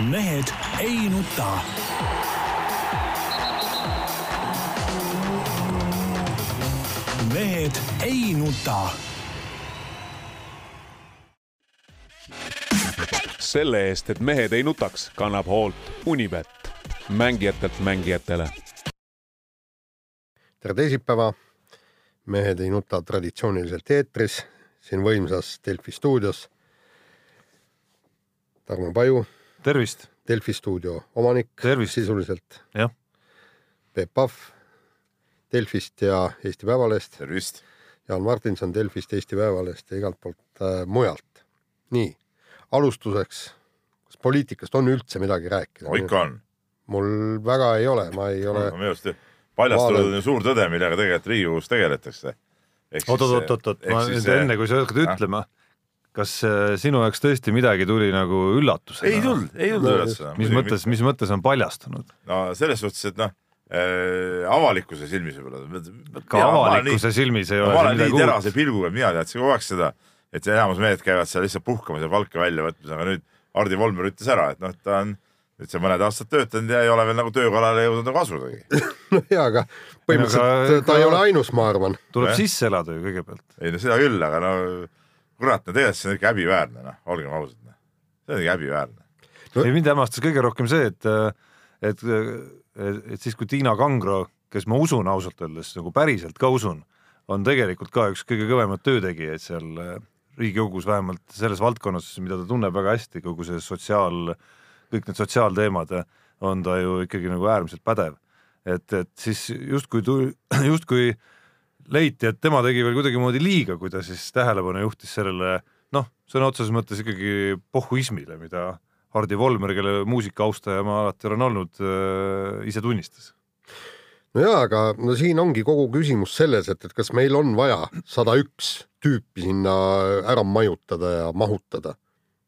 mehed ei nuta. mehed ei nuta. selle eest, et mehed ei nutaks, kannab hoolt Unibet, mängijatelt mängijatele. tere teisipäeva, Mehed ei nuta traditsiooniliselt eetris, siin võimsas Delfi stuudios. Tarmo Paju, tervist, Delfi stuudio omanik Tervist. sisuliselt, jah, Peep Pahv Delfist ja Eesti Päevalehest, tervist. Jaan Martinson Delfist, Eesti Päevalehest ja igalt poolt äh, mujalt. nii, alustuseks, kas poliitikast on üldse midagi rääkida? no ikka on. mul väga ei ole, ma ei ole minu arust paljastunud Vaadanud. on ju suur tõde, millega tegelikult Riigikogus tegeletakse. oot-oot-oot-oot, ma nüüd enne, kui sa hakkad ütlema, kas äh, sinu jaoks tõesti midagi tuli nagu üllatusena? ei tulnud, ei tulnud No, üllatusena. mis mõttes, mis mõttes on paljastunud? no selles suhtes, et noh äh,, avalikkuse silmis võib-olla. ka avalikkuse silmis ei ma ole olen siin nii terase pilguga, mina teadsin kogu aeg seda, et enamus mehed käivad seal lihtsalt puhkamas ja palka välja võtmas, aga nüüd Hardi Volmer ütles ära, et noh, ta on nüüd see mõned aastad töötanud ja ei ole veel nagu töökallale jõudnud nagu asudagi. no jaa, aga põhimõtteliselt Aga- ta ei ole ainus, ma arvan. tuleb Jah. sisse elada ju kõigepealt. ei no seda küll, aga no kurat, no tegelikult see on ikka häbiväärne, noh, olgem ausad, noh. see on ikka häbiväärne. No- ei mind hämmastas kõige rohkem see, et, et, et, et siis, kui Tiina Kangro, kes ma usun ausalt öeldes nagu päriselt ka usun, on tegelikult ka üks kõige kõvemaid töötegijaid seal äh, Riigikogus, vähemalt selles valdkonnas, mida ta tunneb väga hästi, kogu see sotsiaal, kõik need sotsiaalteemad, on ta ju ikkagi nagu äärmiselt pädev. et, et siis justkui tuli, justkui leiti, et tema tegi veel kuidagimoodi liiga, kui ta siis tähelepanu juhtis sellele noh, sõna otseses mõttes ikkagi pohhuismile, mida Hardi Volmer, kelle muusika austaja ma alati olen olnud, ise tunnistas. no jaa, aga no siin ongi kogu küsimus selles, et, et kas meil on vaja sada üks tüüpi sinna ära majutada ja mahutada.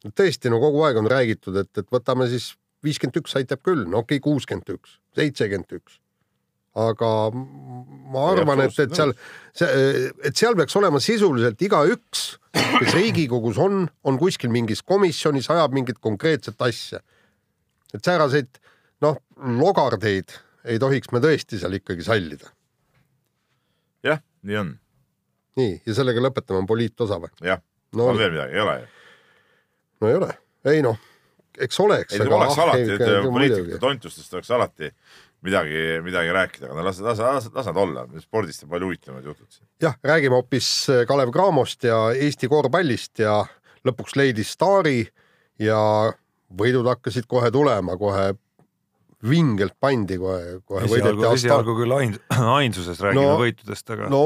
tõesti, no kogu aeg on räägitud, et, et võtame siis viiskümmend üks aitab küll, no okei okay,, kuuskümmend üks, seitsekümmend üks. Aga ma arvan, et, et seal, et seal peaks olema sisuliselt igaüks, kes Riigikogus on, on kuskil mingis komisjonis, ajab mingit konkreetset asja. et sääraseid noh, logardeid ei tohiks me tõesti seal ikkagi sallida. jah, nii on, nii, ja sellega lõpetame poliitosa või? jah. no, on veel midagi, ei ole ju. no ei ole, ei noh, eks oleks. ei, oleks alati, et poliitikute tontustest oleks alati midagi, midagi rääkida, aga no las, las, las, las nad olla, spordist on palju huvitavamaid jutud jah, räägime hoopis äh, Kalev Cramost ja Eesti korvpallist ja lõpuks leidis staari ja võidud hakkasid kohe tulema, kohe vingelt pandi kohe, kohe esialgu, võideti esialgu küll ain-, ainsuses räägime No- no, võitudest, aga no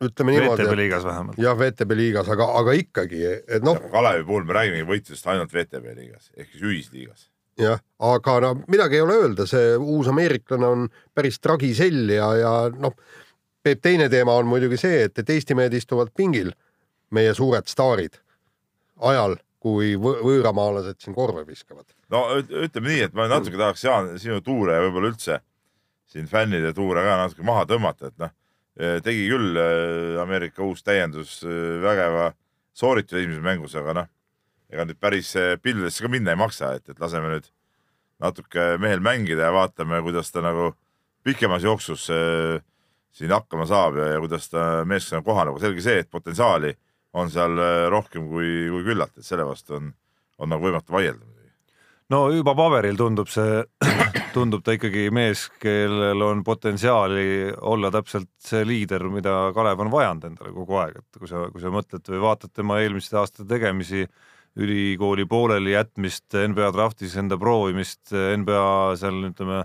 ütleme niimoodi VTB, liigas vähemalt. jah, VTB liigas, aga, aga ikkagi, et noh, Kalevi puhul me räägimegi võitlusest ainult VTB liigas ehk siis ühisliigas. jah, aga no midagi ei ole öelda, see uus ameeriklane on päris tragisell ja, ja noh, Peep, teine teema on muidugi see, et, et Eesti mehed istuvad pingil, meie suured staarid, ajal, kui võ- võõramaalased siin korve viskavad. no üt- ütleme nii, et ma natuke tahaks Jaan sinu tuure ja võib-olla üldse siin fännide tuure ka natuke maha tõmmata, et noh, tegi küll eh, Ameerika uus täiendus eh, vägeva soorituse esimeses mängus, aga noh, ega nüüd päris eh, pilvedesse ka minna ei maksa, et, et laseme nüüd natuke mehel mängida ja vaatame, kuidas ta nagu pikemas jooksus eh, siin hakkama saab ja, ja kuidas ta meeskonna kohaneb, aga selge see, et potentsiaali on seal eh, rohkem kui, kui küllalt, et selle vastu on, on nagu võimatu vaielda no juba paberil tundub see, tundub ta ikkagi mees, kellel on potentsiaali olla täpselt see liider, mida Kalev on vajanud endale kogu aeg, et kui sa, kui sa mõtled või vaatad tema eelmiste aastate tegemisi, ülikooli pooleli jätmist, NBA draftis enda proovimist, NBA seal ütleme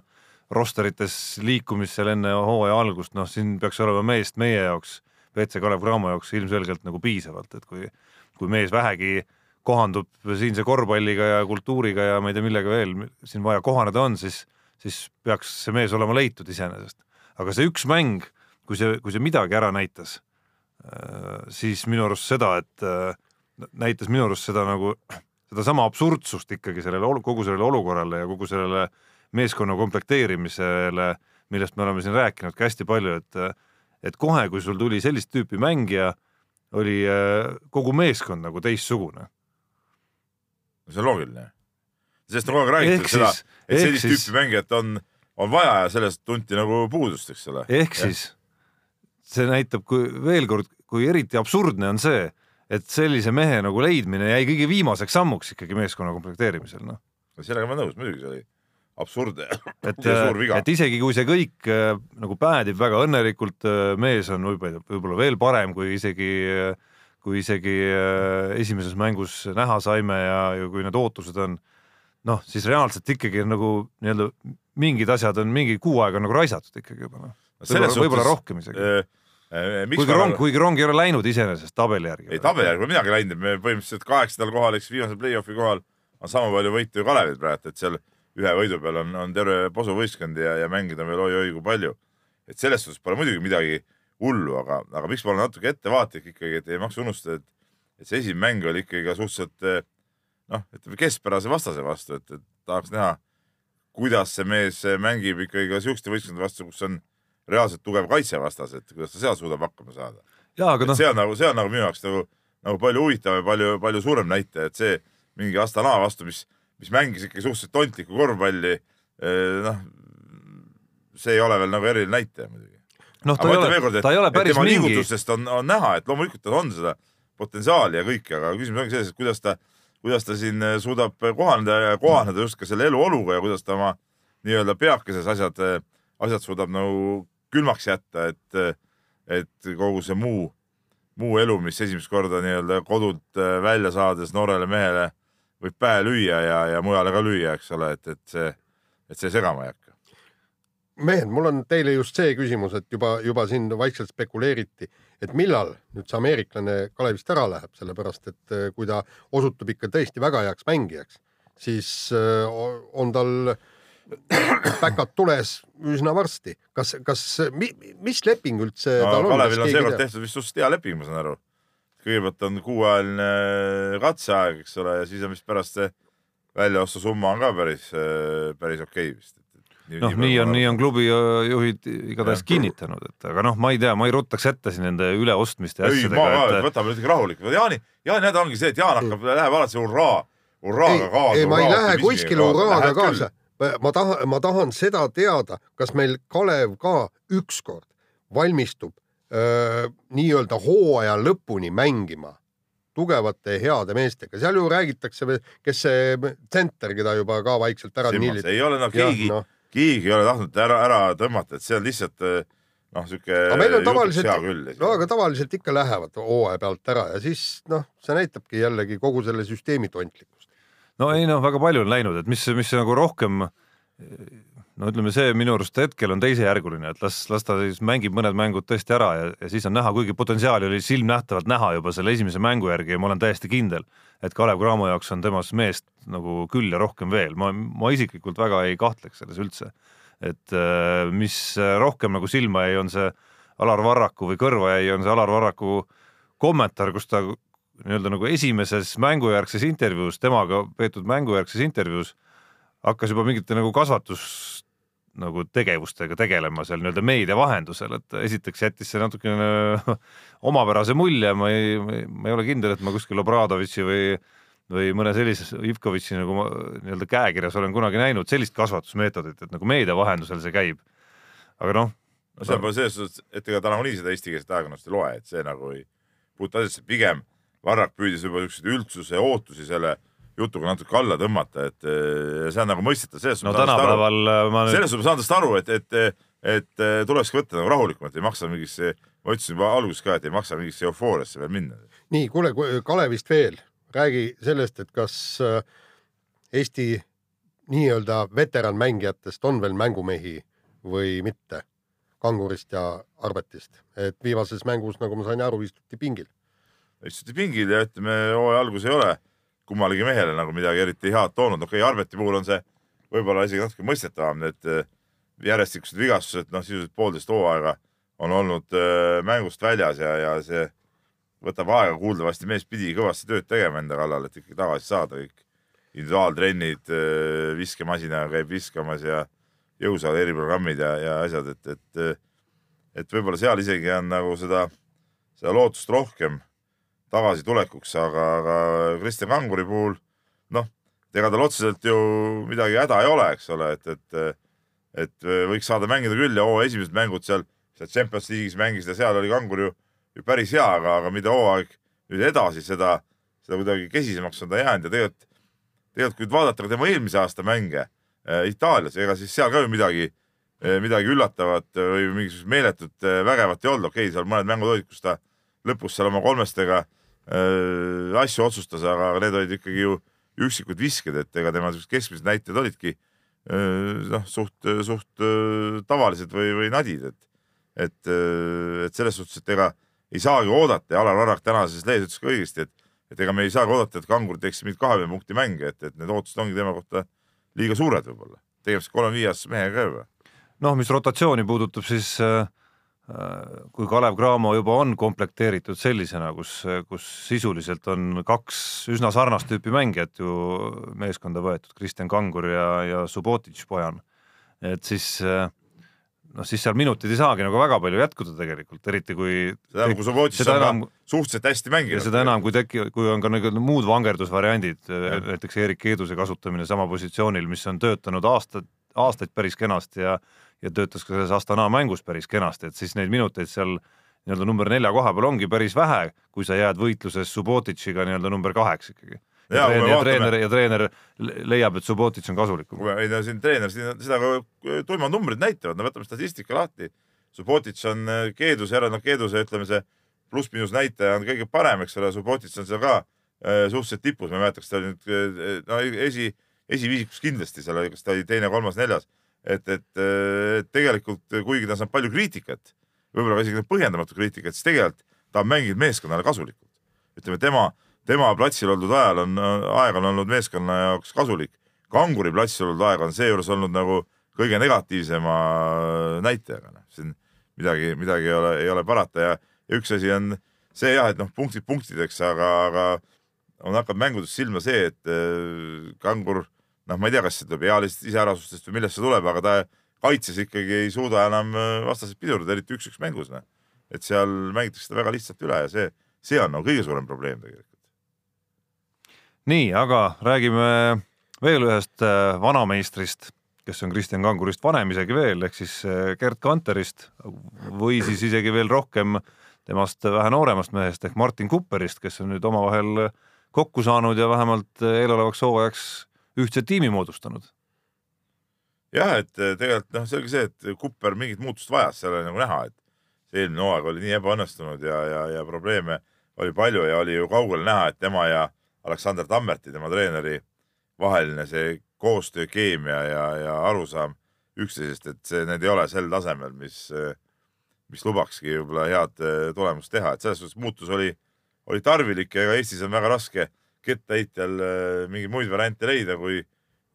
rosterites liikumist seal enne hooaja algust, noh, siin peaks olema meest meie jaoks, WC Kalev Cramo jaoks ilmselgelt nagu piisavalt, et kui, kui mees vähegi kohandub siinse korvpalliga ja kultuuriga ja ma ei tea, millega veel siin vaja kohaneda on, siis, siis peaks see mees olema leitud iseenesest. aga see üks mäng, kui see, kui see midagi ära näitas, siis minu arust seda, et äh, näitas minu arust seda nagu sedasama absurdsust ikkagi sellele, kogu sellele olukorrale ja kogu sellele meeskonna komplekteerimisele, millest me oleme siin rääkinud ka hästi palju, et et kohe, kui sul tuli sellist tüüpi mängija, oli äh, kogu meeskond nagu teistsugune. see on loogiline. sellest on kogu aeg räägitud seda, et sellist siis- tüüpi mängijat on, on vaja ja sellest tunti nagu puudust, eks ole. ehk siis see näitab, kui veel kord, kui eriti absurdne on see, et sellise mehe nagu leidmine jäi kõige viimaseks sammuks ikkagi meeskonna komplekteerimisel, noh. sellega ma olen nõus, muidugi see oli absurdne et, viga. et isegi kui see kõik äh, nagu päädib väga õnnelikult, mees on võib-olla võib-olla veel parem, kui isegi, kui isegi äh, esimeses mängus näha saime ja, ja kui need ootused on noh, siis reaalselt ikkagi nagu nii-öelda mingid asjad on mingi kuu aega nagu raisatud ikkagi juba noh, võib-olla, rohkem isegi. miks kuigi rong, nagu- kuigi rong ei ole läinud iseenesest tabeli järgi. ei tabeli järgi pole midagi läinud, me põhimõtteliselt kaheksandal kohal, eks viimasel play-off'i kohal on sama palju võitu ju Kalevil praegu, et seal ühe võidu peal on, on terve posuvõistkond ja, ja mängida on veel oi-oi kui palju. et selles suhtes pole muidugi midagi hullu, aga, aga miks ma olen natuke ettevaatlik ikkagi, et ei maksa unustada, et, et see esimene mäng oli ikkagi ka suhteliselt eh, noh, ütleme keskpärase vastase vastu, et, et tahaks näha, kuidas see mees mängib ikkagi ka siukeste võistkondade vastu, kus on reaalselt tugev kaitsevastas, et kuidas ta seal suudab hakkama saada noh, see on nagu, see on nagu minu jaoks nagu, nagu palju huvitavam ja palju, palju suurem näitaja, et see mingi Astana vastu, mis, mis mängis ikkagi suhteliselt tontlikku korvpalli. noh, see ei ole veel nagu eriline näitaja muidugi. noh, ta ei ole kord,, et, ta ei ole päris mingi, liigutustest on, on näha, et loomulikult tal on seda potentsiaali ja kõike, aga küsimus ongi selles, et kuidas ta, kuidas ta siin eh, suudab kohaneda ja kohaneda just ka selle eluoluga ja kuidas ta oma nii-öelda peakeses asjad, asjad suudab nagu külmaks jätta, et, et kogu see muu, muu elu, mis esimest korda nii-öelda kodult eh, välja saades noorele mehele võib pähe lüüa ja, ja mujale ka lüüa, eks ole, et, et see, et see segama ei hakka. mehed, mul on teile just see küsimus, et juba, juba siin vaikselt spekuleeriti, et millal nüüd see ameeriklane Kalevist ära läheb, sellepärast et eh, kui ta osutub ikka tõesti väga heaks mängijaks, siis o- on tal päkad tules üsna varsti. kas, kas, mis leping üldse no, tal on? Kalevil on seekord tehtud vist suhteliselt hea leping, ma saan aru. kõigepealt on kuuajaline katseaeg, eks ole, ja siis on vist pärast see väljaostusumma on ka päris, päris okei okay vist. noh, nii on, nii on klubi juhid igatahes kinnitanud, et aga noh, ma ei tea, ma ei ruttaks ette siin nende üleostmiste ja ei, asjadega, et võtame nüüd rahulikult. Jaani, Jaani häda ongi see, et Jaan hakkab, läheb alati hurraa, hurraaga kaasa. ei, ma ei lähe kuskile hurraaga kaasa. Ma tahan, ma tahan seda teada, kas meil Kalev ka ükskord valmistub öö, nii-öelda hooaja lõpuni mängima tugevate heade meestega, seal ju räägitakse, kes see tsenter, keda juba ka vaikselt ära niiliti. ei ole noh, keegi, noh, keegi ei ole tahtnud ära, ära tõmmata, et see on lihtsalt eh, noh, sihuke. aga meil on tavaliselt no aga tavaliselt ikka lähevad hooaja pealt ära ja siis noh, see näitabki jällegi kogu selle süsteemi tontlikkust. No ei noh, väga palju on läinud, et mis, mis nagu rohkem no ütleme, see minu arust hetkel on teisejärguline, et las, las ta siis mängib mõned mängud tõesti ära ja, ja siis on näha, kuigi potentsiaali oli silmnähtavalt näha juba selle esimese mängu järgi ja ma olen täiesti kindel, et Kalev Cramo jaoks on temas meest nagu küll ja rohkem veel, ma, ma isiklikult väga ei kahtleks selles üldse. et äh, mis rohkem nagu silma jäi, on see Alar Varraku või kõrva jäi, on see Alar Varraku kommentaar, kus ta nii-öelda nagu esimeses mängujärgses intervjuus, temaga peetud mängujärgses intervjuus hakkas juba mingite nagu kasvatus nagu tegevustega tegelema seal nii-öelda meedia vahendusel, et esiteks jättis see natukene omapärase mulje, ma ei, ma ei ole kindel, et ma kuskil Obradovitši või või mõne sellise Ivkovitši nagu nii-öelda käekirjas olen kunagi näinud sellist kasvatusmeetodit, et nagu meedia vahendusel see käib. aga noh, no see on selles suhtes, et ega ta nagunii seda eestikeelset ajakirjandust ei loe, et see nagu ei puutu asjasse, pigem Varrak püüdis juba siukseid üldsuse ootusi selle jutuga natuke alla tõmmata, et see on nagu mõistetav, selles no suhtes ma saan tast aru, tänapäeval äh, ma nüüd selles suhtes ma saan tast aru, et, et, et tulekski võtta nagu rahulikumalt, ei maksa mingisse, ma ütlesin juba alguses ka, et ei maksa mingisse eufooriasse veel minna. nii, kuule, Kalevist veel, räägi sellest, et kas äh, Eesti nii-öelda veteranmängijatest on veel mängumehi või mitte, Kangurist ja Arbetist, et viimases mängus, nagu ma sain aru, istuti pingil. Istuti pingil ja ütleme, hooaja algus ei ole kummalegi mehele nagu midagi eriti head toonud, okei okay,, Arbeti puhul on see võib-olla isegi natuke mõistetavam, need eh, järjestikused vigastused, noh sisuliselt poolteist hooaega on olnud äh, mängust väljas ja, ja see võtab aega, kuuldavasti. Mees pidi kõvasti tööd tegema enda kallal, et ikkagi tagasi saada kõik individuaaltrennid, viskemasinaga käib viskamas ja jõusaal eriprogrammid ja, ja asjad, et, et et võib-olla seal isegi on nagu seda, seda lootust rohkem tagasitulekuks, aga, aga Kristjan Kanguri puhul noh, ega tal otseselt ju midagi häda ei ole, eks ole, et, et, et võiks saada mängida küll ja hooaja esimesed mängud seal, seal Champions League'is mängisid ja seal oli Kangur ju, ju päris hea, aga, aga mida hooaeg nüüd edasi, seda, seda kuidagi kesisemaks on ta jäänud ja tegelikult, tegelikult kui vaadata ka tema eelmise aasta mänge äh, Itaalias, ega siis seal ka ju midagi äh,, midagi üllatavat või mingisugust meeletut äh, vägevat ei olnud, okei okay,, seal mõned mängud olid, kus ta lõpus seal oma kolmestega äh, asju otsustas, aga need olid ikkagi ju üksikud visked, et ega tema siuksed keskmised näitajad olidki äh, noh, suht, suht äh, tavalised või, või nadid, et, et, äh, et selles suhtes, et ega ei saagi oodata ja Alar Varrak tänases lehes ütles ka õigesti, et, et ega me ei saagi oodata, et Kangur teeks mingit kahekümne punkti mänge, et, et need ootused ongi tema kohta liiga suured võib-olla. tegemist kolme viieaastase mehega juba. noh, mis rotatsiooni puudutab, siis äh, kui Kalev Cramo juba on komplekteeritud sellisena, kus, kus sisuliselt on kaks üsna sarnast tüüpi mängijat ju meeskonda võetud, Kristjan Kangur ja, ja Subotic Bojan, et siis noh, siis seal minutid ei saagi nagu väga palju jätkuda tegelikult, eriti kui seda enam, kui Subotic on enam, suhteliselt hästi mänginud. seda enam, kui teki-, kui on ka nagu muud vangerdusvariandid, näiteks Erik Keeduse kasutamine sama positsioonil, mis on töötanud aastad, aastaid päris kenasti ja ja töötas ka selles Astana mängus päris kenasti, et siis neid minuteid seal nii-öelda number nelja koha peal ongi päris vähe, kui sa jääd võitluses Subotitšiga nii-öelda number kaheks ikkagi ja, ja, ja treener ja treener leiab, et Subotic on kasulikum. ei no siin treener seda ka tuimad numbrid näitavad, no võtame statistika lahti. Subotic on äh, Keeduse järel, noh Keeduse ütleme see pluss-miinus näitaja on kõige parem, eks ole, Subotic on seal ka äh, suhteliselt tipus, ma ei mäleta, kas ta oli nüüd äh, no esi, esiviisikus kindlasti seal oli, kas ta oli teine, kolmas, neljas. Et, et tegelikult kuigi ta saab palju kriitikat, võib-olla isegi põhjendamatut kriitikat, siis tegelikult ta on mänginud meeskonnale kasulikult. ütleme, tema tema platsil oldud ajal on, aeg on olnud meeskonna jaoks kasulik. kanguri platsil oldud aeg on seejuures olnud nagu kõige negatiivsema näitajaga, noh, siin midagi, midagi ei ole, ei ole parata ja, ja üks asi on see jah, et noh, punktid punktideks, aga, aga on hakanud mängudes silma see, et äh, kangur, noh, ma ei tea, kas see tuleb ealisest iseärasustest või millest see tuleb, aga ta kaitses ikkagi ei suuda enam äh, vastaseid pidurdada, eriti üks-üks mängus, noh. et seal mängitakse seda väga lihtsalt üle ja see, see on nagu kõige suurem probleem tegelikult nii, aga räägime veel ühest äh, vanameistrist, kes on Kristjan Kangurist vanem isegi veel, ehk siis äh, Gerd Kanterist või siis isegi veel rohkem temast vähe nooremast mehest ehk Martin Kupperist, kes on nüüd omavahel kokku saanud ja vähemalt äh, eelolevaks hooajaks ühtse tiimi moodustanud. jah, et tegelikult noh, see oligi see, et Kupper mingit muutust vajas, seal oli nagu näha, et see eelmine hooaeg oli nii ebaõnnestunud ja, ja, ja probleeme oli palju ja oli ju kaugel näha, et tema ja Aleksander Tammerti, tema treeneri vaheline see koostöö, keemia ja, ja arusaam üksteisest, et see, need ei ole sel tasemel, mis, mis lubakski võib-olla head eh, tulemust teha, et selles suhtes muutus oli, oli tarvilik ja ega Eestis on väga raske kettaheitjal eh, mingeid muid variante leida, kui,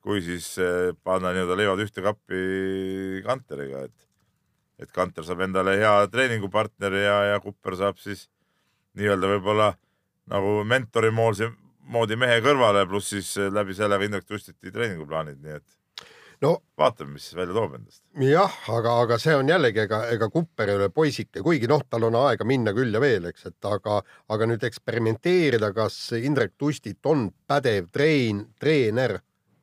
kui siis eh, panna nii-öelda leivad ühte kappi Kanteriga, et, et Kanter saab endale hea treeningupartneri ja, ja Kupper saab siis nii-öelda võib-olla nagu mentori moodi moodi mehe kõrvale, pluss siis eh, läbi selle ka Indrek Tustiti treeninguplaanid, nii et no vaatame, mis välja toob endast. jah, aga, aga see on jällegi, ega, ega Kupper ei ole poisike, kuigi noh, tal on aega minna küll ja veel, eks, et aga, aga nüüd eksperimenteerida, kas Indrek Tustit on pädev treen, treener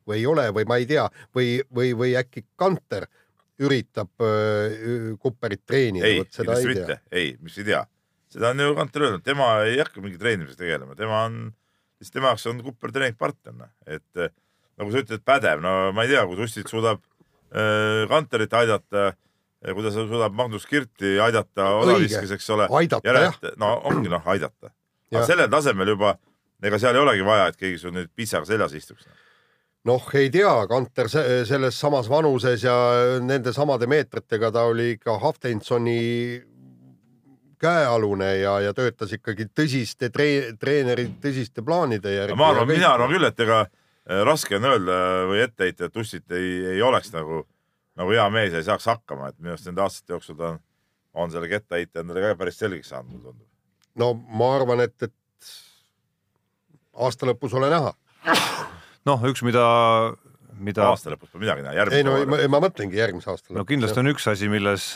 või ei ole või ma ei tea, või, või, või äkki Kanter üritab äh, Kupperit treenida. ei, kindlasti mitte, ei, mis ei tea, seda on ju Kanter öelnud, tema ei hakka mingi treenimisega tegelema, tema on siis tema jaoks on Kupper treeningpartner, noh, et nagu sa ütled, pädev, no ma ei tea, kui Sussit suudab äh, Kanterit aidata, kuidas ta suudab Magnus Kirti aidata odaviskes, eks ole. no ongi noh, aidata. aga sellel tasemel juba, ega seal ei olegi vaja, et keegi sul nüüd pitsaga seljas istuks noh, ei tea, Kanter selles samas vanuses ja nende samade meetritega ta oli ikka Haftensoni käealune ja, ja töötas ikkagi tõsiste tre, treeneri tõsiste plaanide järgi. ma arvan, mina arvan küll, et ega äh, raske on öelda või ette heita, et Tussit ei, ei oleks nagu, nagu hea mees ja ei saaks hakkama, et minu arust nende aastate jooksul ta on, on selle kettaheite endale ka päris selgeks saanud, mulle tundub. no ma arvan, et, et aasta lõpus ole näha. noh, üks, mida mida. aasta lõpus pole midagi näha. ei no ma, ma mõtlengi järgmise aasta lõpus. no kindlasti on üks asi, milles,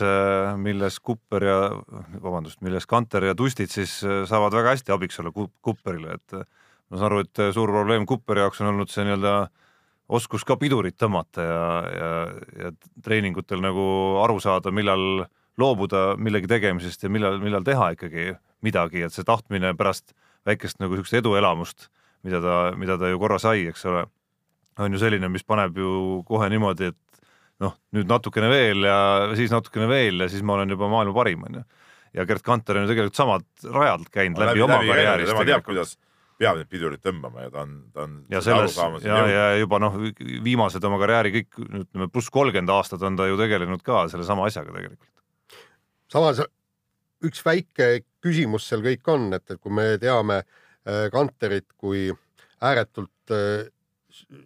milles Kupper ja vabandust, milles Kanter ja Tustid siis saavad väga hästi abiks olla Kupperile, et ma saan aru, et suur probleem Kupperi jaoks on olnud see nii-öelda oskus ka pidurit tõmmata ja, ja, ja treeningutel nagu aru saada, millal loobuda millegi tegemisest ja millal, millal teha ikkagi midagi, et see tahtmine pärast väikest nagu niisugust eduelamust, mida ta, mida ta ju korra sai, eks ole, on ju selline, mis paneb ju kohe niimoodi, et noh, nüüd natukene veel ja siis natukene veel ja siis ma olen juba maailma parim, on ju. ja Gerd Kanter on ju tegelikult samad rajad käinud läbi, läbi oma karjäärist. tema teab, kuidas peab neid pidurid tõmbama ja ta on, ta on ja selles ja, ja juba noh, viimased oma karjääri kõik ütleme pluss kolmkümmend aastat on ta ju tegelenud ka sellesama asjaga tegelikult. samas üks väike küsimus seal kõik on, et, et kui me teame äh, Kanterit kui ääretult äh,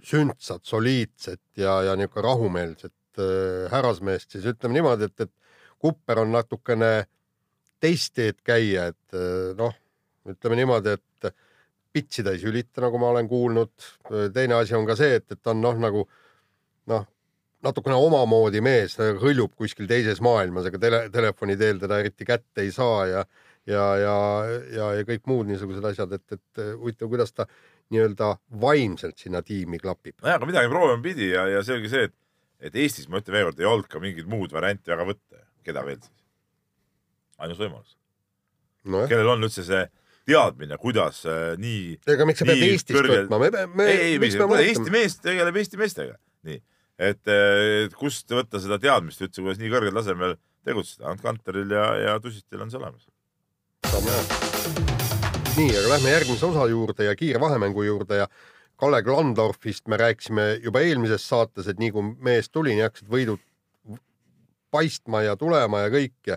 sündsat, soliidset ja, ja niisugune rahumeelset äh, härrasmeest, siis ütleme niimoodi, et, et Kupper on natukene teist teed käia, et noh, ütleme niimoodi, et pitsi ta ei sülita, nagu ma olen kuulnud. teine asi on ka see, et, et ta on noh, nagu noh, natukene omamoodi mees, hõljub kuskil teises maailmas, aga tele, telefoni teel teda eriti kätte ei saa ja ja, ja, ja, ja kõik muud niisugused asjad, et, et huvitav, kuidas ta nii-öelda vaimselt sinna tiimi klapib. nojah, aga midagi proovima pidi ja, ja selge see, et, et Eestis, ma ütlen veel kord, ei olnud ka mingit muud varianti väga võtta. keda veel siis? ainus võimalus no. kellel on üldse see teadmine, kuidas äh, nii. ega miks sa pead Eestist kõrgel... võtma, me, me. ei, ei, Eesti mees tegeleb Eesti meestega, nii, et, et kust võtta seda teadmist üldse, kuidas nii kõrgel tasemel tegutseda, Ant Kanteril ja, ja Tusitil on see olemas. nii, aga lähme järgmise osa juurde ja kiire vahemängu juurde ja Kalle Klandorfist me rääkisime juba eelmises saates, et nii kui mees tuli, nii hakkasid võidud paistma ja tulema ja kõik ja,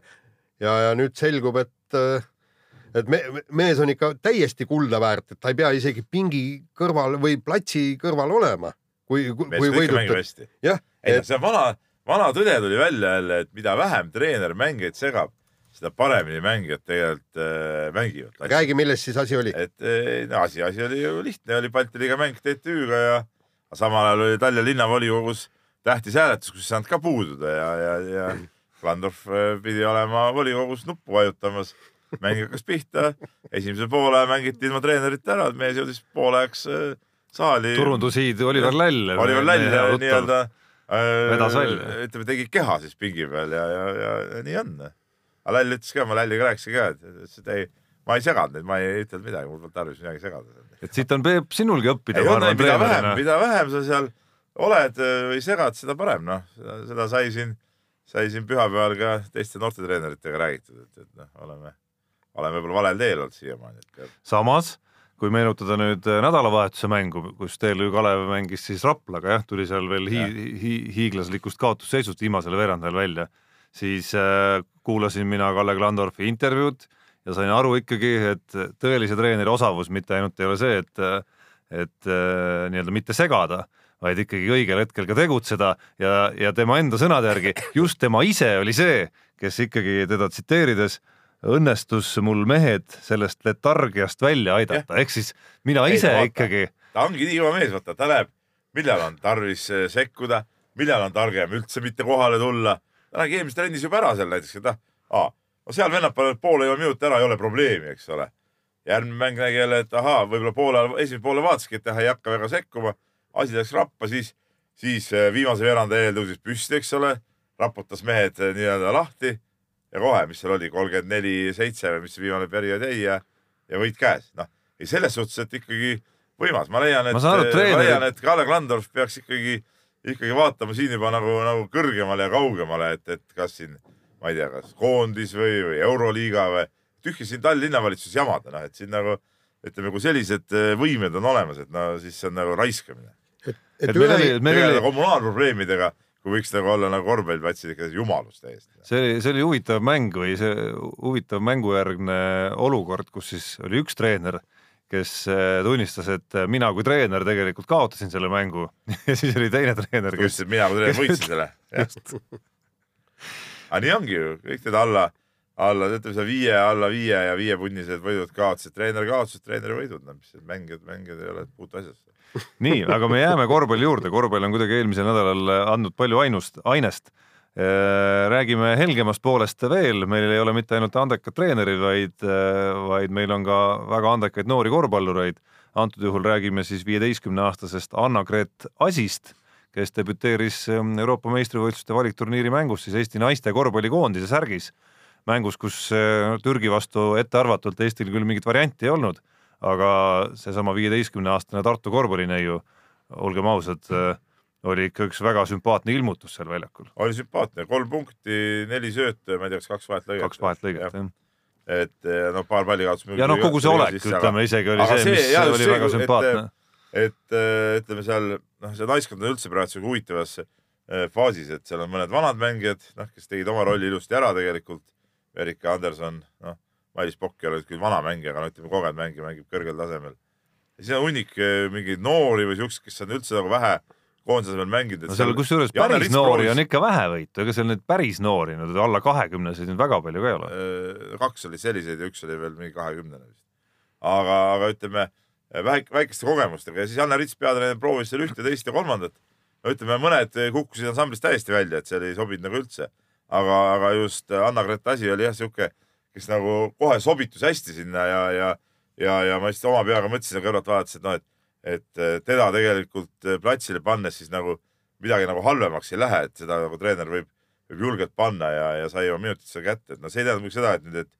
ja, ja nüüd selgub, et et me, mees on ikka täiesti kulda väärt, et ta ei pea isegi pingi kõrval või platsi kõrval olema, kui, kui võidud. jah. ei no see vana, vana tõde tuli välja jälle, et mida vähem treener mängijaid segab, seda paremini mängijad tegelikult äh, mängivad. räägi, milles siis asi oli? et äh, no, asi, asi oli ju lihtne, oli Balti liiga mäng TTÜ-ga ja samal ajal oli Tallinna linnavolikogus tähtis hääletus, kus ei saanud ka puududa ja, ja, ja Klandorf äh, pidi olema volikogus nuppu vajutamas mäng hakkas pihta, esimese poole mängiti ilma treenerita ära, mees jõudis pooleks äh, saali. turundushiid Oliver Läll. Oliver Läll nii-öelda äh, ütleme, tegi keha siis pingi peal ja, ja, ja, ja nii on. aga Läll ütles ka, ma Lälliga rääkisin ka, et et ei, ma ei seganud neid, ma ei ütelnud midagi, mul polnud tarvis midagi segada. et siit on Peep sinulgi õppida. mida vähem, mida vähem sa seal oled äh, või segad, seda parem, noh, seda sai siin, sai siin pühapäeval ka teiste noortetreeneritega räägitud, et, et noh, oleme olen võib-olla valel teel olnud siiamaani. samas, kui meenutada nüüd äh, nädalavahetuse mängu, kus TLÜ Kalev mängis siis Raplaga, jah, tuli seal veel hi hi hi hiiglaslikust kaotusseisust viimasel veerandajal välja, siis äh, kuulasin mina Kalle Klandorfi intervjuud ja sain aru ikkagi, et tõelise treeneri osavus mitte ainult ei ole see, et, et äh, nii-öelda mitte segada, vaid ikkagi õigel hetkel ka tegutseda ja, ja tema enda sõnade järgi just tema ise oli see, kes ikkagi teda tsiteerides äh, õnnestus mul mehed sellest letargiast välja aidata, ehk siis mina Ei, ise vaata, ikkagi. ta ongi nii kõva mees, vaata, ta näeb, millal on tarvis eh, sekkuda, millal on targem üldse mitte kohale tulla. ta nägi eelmises trennis juba ära seal näiteks, et ah, no seal vennad panevad poole juba minuti ära, ei ole probleemi, eks ole. järgmine mäng nägi jälle, et ahaa, võib-olla poole, esimese poole vaataski, et jah, ei hakka väga sekkuma. asi läks rappa, siis, siis eh, viimase veeranda eel tõusis püsti, eks ole, raputas mehed eh, nii-öelda lahti ja kohe, mis seal oli, kolmkümmend neli, seitse või mis see viimane periood jäi ja, ja võit käes. noh, ei selles suhtes, et ikkagi võimas, ma leian, et, ma, aru, ma leian, et Kalle Klandorf peaks ikkagi, ikkagi vaatama siin juba nagu, nagu kõrgemale ja kaugemale, et, et kas siin, ma ei tea, kas koondis või, või Euroliiga või tühja siin Tallinna valitsuses jamada, noh, et siin nagu ütleme, kui sellised äh, võimed on olemas, et no siis see on nagu raiskamine. et, et, et üle... tegeleda kommunaalprobleemidega kui võiks nagu olla nagu korvpalliplatsil ikka jumalus täiesti. see oli, see oli huvitav mäng või see huvitav mängujärgne olukord, kus siis oli üks treener, kes äh, tunnistas, et mina kui treener tegelikult kaotasin selle mängu ja siis oli teine treener, kes. mina kui treener võitsin selle. aga nii ongi ju, kõik need alla, alla, ütleme seal viie, alla viie ja viiepunnised võidud kaotasid, treener kaotasid, treeneri võidud, no mis mängijad, mängijad ei ole puutu asjasse nii, aga me jääme korvpalli juurde, korvpall on kuidagi eelmisel nädalal andnud palju ainust, ainest. Äh, räägime helgemast poolest veel, meil ei ole mitte ainult andekad treenerid, vaid, äh, vaid meil on ka väga andekaid noori korvpallureid. antud juhul räägime siis viieteistkümne aastasest Anna-Gret Asist, kes debüteeris ähm, Euroopa meistrivõistluste valikturniiri mängus siis Eesti naiste korvpallikoondise särgis. mängus, kus äh, Türgi vastu ettearvatult Eestil küll mingit varianti ei olnud, aga seesama viieteistkümne aastane Tartu korvpallineiu, olgem ausad, oli ikka üks väga sümpaatne ilmutus seal väljakul. oli sümpaatne, kolm punkti, neli söötu ja ma ei tea, kas kaks vahetlõiget. kaks vahetlõiget, jah et noh, paar pallikaotust. ja noh, kogu see olek, ütleme isegi oli see, mis see, oli see, väga sümpaatne. et, et ütleme seal noh, see naiskond on üldse praegu sihuke huvitavas faasis, et seal on mõned vanad mängijad, noh, kes tegid oma rolli ilusti ära tegelikult. Erika Anderson, noh, Mailis Pokk ei ole küll vana mängija, aga no ütleme, kogenud mängija, mängib kõrgel tasemel. siis on hunnik mingeid noori või siukseid, kes on üldse nagu vähe koondise peal mänginud. no seal kusjuures päris noori proovis... on ikka vähe võitu, ega seal neid päris noori, nüüd alla kahekümneseid nüüd väga palju ka ei ole. Äh, kaks olid selliseid ja üks oli veel mingi kahekümnene vist. aga, aga ütleme väike, väikeste kogemustega ja siis Janne Rits peatreener proovis seal ühte, teist ja kolmandat. no ütleme, mõned kukkusid ansamblist täiesti välja, et seal ei sobinud nagu üldse. aga, aga just Anna-Grete Asi oli jah sihuke, kes nagu kohe sobitus hästi sinna ja, ja, ja, ja ma lihtsalt oma peaga mõtlesin kõrvalt vaadates, et noh, et et teda tegelikult äh, platsile pannes siis nagu midagi nagu halvemaks ei lähe, et seda nagu treener võib, võib julgelt panna ja, ja sai oma minutid seal kätte, et no see ei tähenda muidugi seda, et nüüd, et,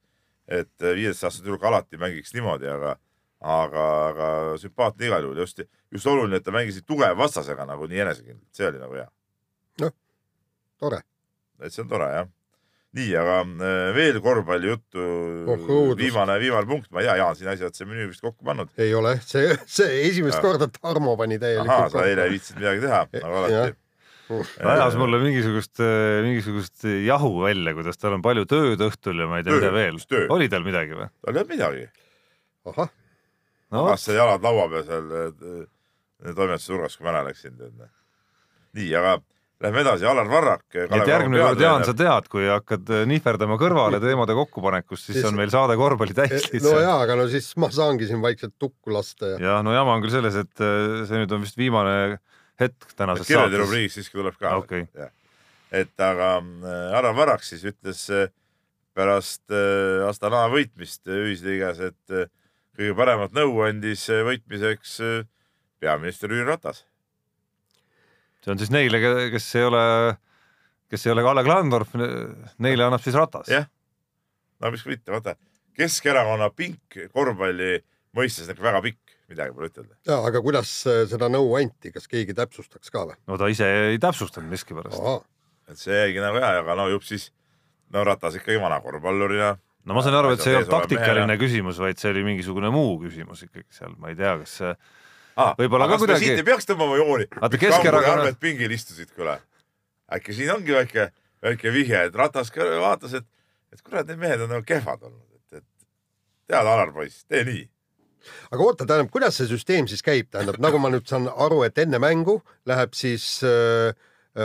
et viieteistaastane tüdruk alati mängiks niimoodi, aga, aga, aga sümpaatne igal juhul just, just oluline, et ta mängis tugeva vastasega nagu nii enesekindlalt, see oli nagu hea. noh, tore. et see on tore jah nii, aga äh, veel korvpallijuttu oh,. viimane, viimane punkt, ma ei tea, Jaan, sina oled see menüü vist kokku pannud. ei ole, see, see esimest ja. korda Tarmo pani täielikult. ahah, sa eile ei viitsinud midagi teha, nagu alati. ajas mulle mingisugust, äh, mingisugust jahu välja, kuidas tal on palju tööd õhtul ja ma ei tea, mida veel. oli tal midagi või? tal ei olnud midagi. ahah. no.. magas jalad laua peal seal äh, toimetuse nurgas, kui ma ära läksin. nii, aga Lähme edasi, Alar Varrak. et järgmine kord, Jaan, sa tead, kui hakkad äh, nihverdama kõrvale teemade kokkupanekust, siis, on meil saade korvpalli täis lihtsalt. no jaa, aga no siis ma saangi siin vaikselt tukku lasta ja. ja no jama on küll selles, et äh, see nüüd on vist viimane hetk tänases saates. kirjade rubriik siiski tuleb ka okay.. et aga Alar Varrak siis ütles pärast Astana võitmist ühisliigas, et kõige paremat nõu andis võitmiseks peaminister Jüri Ratas see on siis neile, kes ei ole, kes ei ole Kalle Klandorf, neile annab siis Ratas. jah, no miks mitte, vaata Keskerakonna pink korvpalli mõistes on ikka väga pikk, midagi pole ütelda. ja aga kuidas äh, seda nõu anti, kas keegi täpsustaks ka või? no ta ise ei täpsustanud miskipärast. et see jäigi nagu hea, aga no jupp siis, no Ratas ikkagi vana korvpallurina. no ma sain aru, et see ei olnud taktikaline küsimus, vaid see oli mingisugune muu küsimus ikkagi seal, ma ei tea, kas see võib-olla ka kuidagi. siit ei peaks tõmbama jooni. vaata Keskerakonna. pingil istusid, kuule. äkki siin ongi väike, väike vihje, et Ratas ka vaatas, et, et kurat, need mehed on nagu kehvad olnud, et, et tead, Alar poiss, tee nii aga oota, tähendab, kuidas see süsteem siis käib, tähendab, nagu ma nüüd saan aru, et enne mängu läheb siis äh,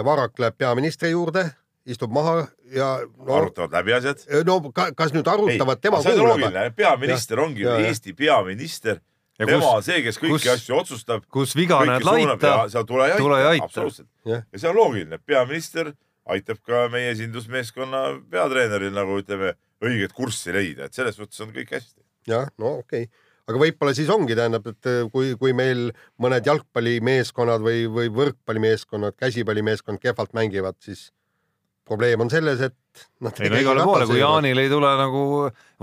Varak läheb peaministri juurde, istub maha ja no, arutavad läbi asjad. no ka, kas nüüd arutavad, tema kuulab? peaminister ja, ongi ja, Eesti peaminister Ja tema on see, kes kõiki kus, asju otsustab. kus viga näed laita, tule ja aita, aita.. absoluutselt. Yeah.. ja see on loogiline, peaminister aitab ka meie esindusmeeskonna peatreeneril nagu ütleme, õiget kurssi leida, et selles mõttes on kõik hästi. jah, no okei. Okay aga võib-olla siis ongi, tähendab, et kui, kui meil mõned jalgpallimeeskonnad või, või võrkpallimeeskonnad, käsipallimeeskond kehvalt mängivad, siis probleem on selles, et noh. ei no igale poole, kui Jaanil ei tule nagu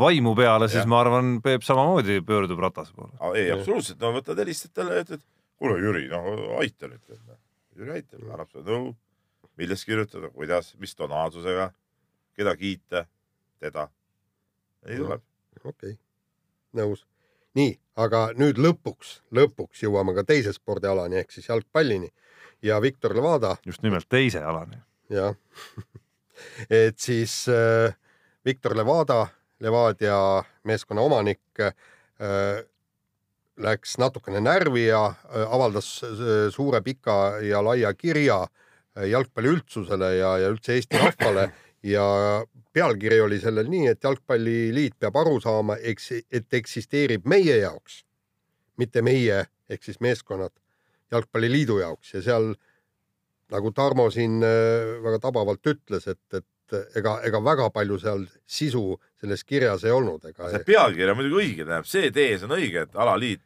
vaimu peale, siis ja. ma arvan, Peep samamoodi pöördub Ratase poole. ei, absoluutselt, no võtad, helistad talle ütled, kuule Jüri, no aita nüüd. Jüri aitab, annab sulle nõu, millest kirjutada, kuidas, mis tonaalsusega, keda kiita, teda. nii tuleb. okei okay., nõus. nii, aga nüüd lõpuks, lõpuks jõuame ka teise spordialani ehk siis jalgpallini ja Viktor Levada. just nimelt teise alani jah. Et siis äh, Viktor Levada, Levadia meeskonna omanik äh,, läks natukene närvi ja äh, avaldas äh, suure pika ja laia kirja äh, jalgpalli üldsusele ja, ja üldse Eesti rahvale. Ja pealkiri oli sellel nii, et Jalgpalliliit peab aru saama, eks, et eksisteerib meie jaoks, mitte meie ehk siis meeskonnad Jalgpalliliidu jaoks. Ja seal äh, nagu Tarmo siin äh, väga tabavalt ütles, et, et ega, ega väga palju seal sisu selles kirjas ei olnud, ega. see pealkiri on muidugi õige, tähendab, see tees on õige, et alaliit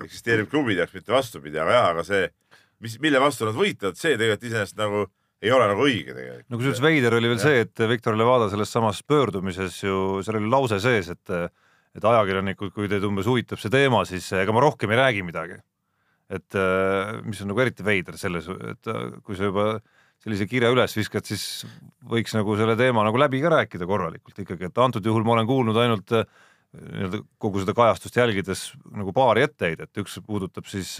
eksisteerib klubide jaoks, mitte vastupidi, aga jah, aga see, mis, mille vastu nad võitlevad, see tegelikult iseenesest nagu ei ole nagu õige tegelikult. no kusjuures veider oli veel see, et Viktor Levada selles samas pöördumises ju, seal oli lause sees, et et ajakirjanikud, kui teid umbes huvitab see teema, siis ega ma rohkem ei räägi midagi. Et äh, mis on nagu eriti veider selles, et äh, kui sa juba sellise kirja üles viskad, siis võiks nagu selle teema nagu läbi ka rääkida korralikult ikkagi, et antud juhul ma olen kuulnud ainult äh, nii-öelda kogu seda kajastust jälgides nagu paari etteheidet, üks puudutab siis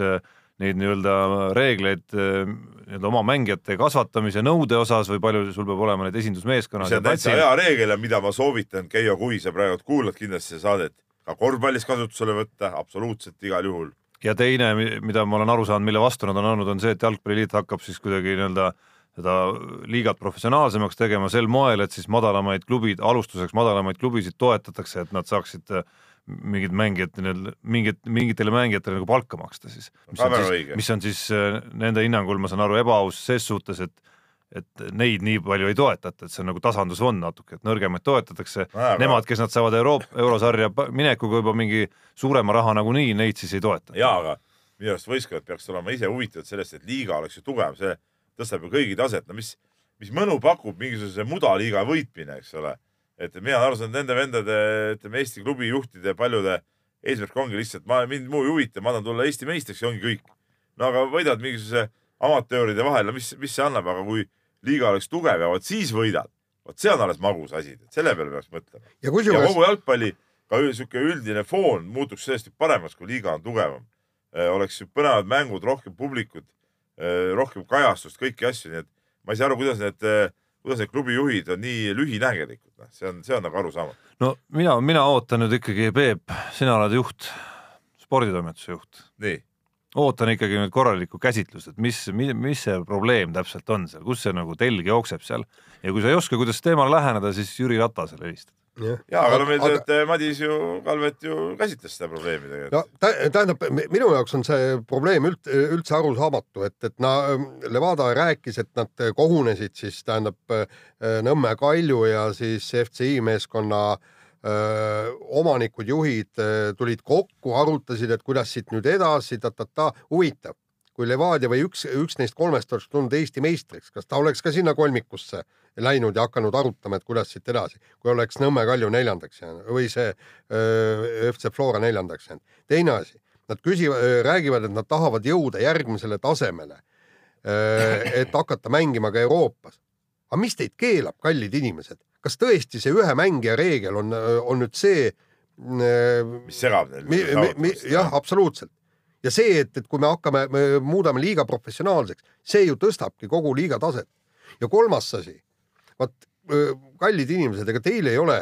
neid nii-öelda reegleid nii-öelda oma mängijate kasvatamise nõude osas või palju sul peab olema neid esindusmeeskonnas see on täitsa hea reegel ja mida ma soovitan, Keijo, kui sa praegu kuulad kindlasti seda saadet, ka korvpallis kasutusele võtta, absoluutselt igal juhul. Ja teine, mida ma olen aru saanud, mille vastu nad on olnud, on see, et jalgpalliliit hakkab siis kuidagi nii-öelda seda liigat professionaalsemaks tegema sel moel, et siis madalamaid klubid, alustuseks madalamaid klubisid toetatakse, et nad saaksid äh, mingid mängijad mingit, mingitele mängijatele nagu palka maksta siis. mis on siis mis on siis äh, nende hinnangul, ma saan aru, ebaaus ses suhtes, et et neid nii palju ei toetata, et see on nagu tasandusfond natuke, et nõrgemaid toetatakse nemad, kes nad saavad Euroopa, eurosarja minekuga juba mingi suurema raha nagunii, neid siis ei toeta. jaa, aga minu arust võistkonnad peaksid olema ise huvitatud sellest, et liiga oleks ju tugev, see tõstab ju kõigi taset, no mis, mis mõnu pakub mingisuguse mudaliiga võitmine, eks ole. et mina olen aru saanud nende vendade, ütleme Eesti klubi juhtide paljude eesmärk ongi lihtsalt, ma, mind muu ei huvita, ma tahan tulla Eesti meistriks ja ongi kõik. no aga võidad mingisuguse amatööride vahel, no mis, mis see annab, aga kui liiga oleks tugev ja vot siis võidad, vot see on alles magus asi, selle peale peaks mõtlema ja ja kogu jalgpalli ka sihuke üldine foon muutuks sellest paremaks, kui liiga on tugevam. oleks ju põnevad mängud, rohkem publikut, rohkem kajastust, kõiki asju, nii et ma ei saa aru, kuidas need, kuidas need klubijuhid on nii lühinägelikud, noh, see on, see on nagu arusaamatu. no mina, mina ootan nüüd ikkagi, Peep, sina oled juht, sporditoimetuse juht, nii, ootan ikkagi nüüd korralikku käsitlust, et mis, mis see probleem täpselt on seal, kus see nagu telg jookseb seal ja kui sa ei oska, kuidas teemale läheneda, siis Jüri Ratasele helistad. ja aga no meil aga... see, Madis ju, Kalvet ju käsitles seda probleemi no tegelikult. tä- tähendab, minu jaoks on see probleem üld, üldse arusaamatu, et, et na, Levada rääkis, et nad kogunesid siis tähendab Nõmme Kalju ja siis FCI meeskonna öö, omanikud, juhid tulid kokku, arutasid, et kuidas siit nüüd edasi ta,, ta-ta-ta, huvitav. kui Levadia või üks, üks neist kolmest oleks tulnud Eesti meistriks, kas ta oleks ka sinna kolmikusse läinud ja hakanud arutama, et kuidas siit edasi, kui oleks Nõmme Kalju neljandaks jäänud või see öö, FC Flora neljandaks jäänud. teine asi, nad küsivad, räägivad, et nad tahavad jõuda järgmisele tasemele. et hakata mängima ka Euroopas. aga mis teid keelab, kallid inimesed, kas tõesti see ühe mängija reegel on, on nüüd see? mis segab neil. jah, absoluutselt ja see, et, et kui me hakkame, me muudame liiga professionaalseks, see ju tõstabki kogu liiga taset. ja kolmas asi, öö, kallid inimesed, ega teil ei ole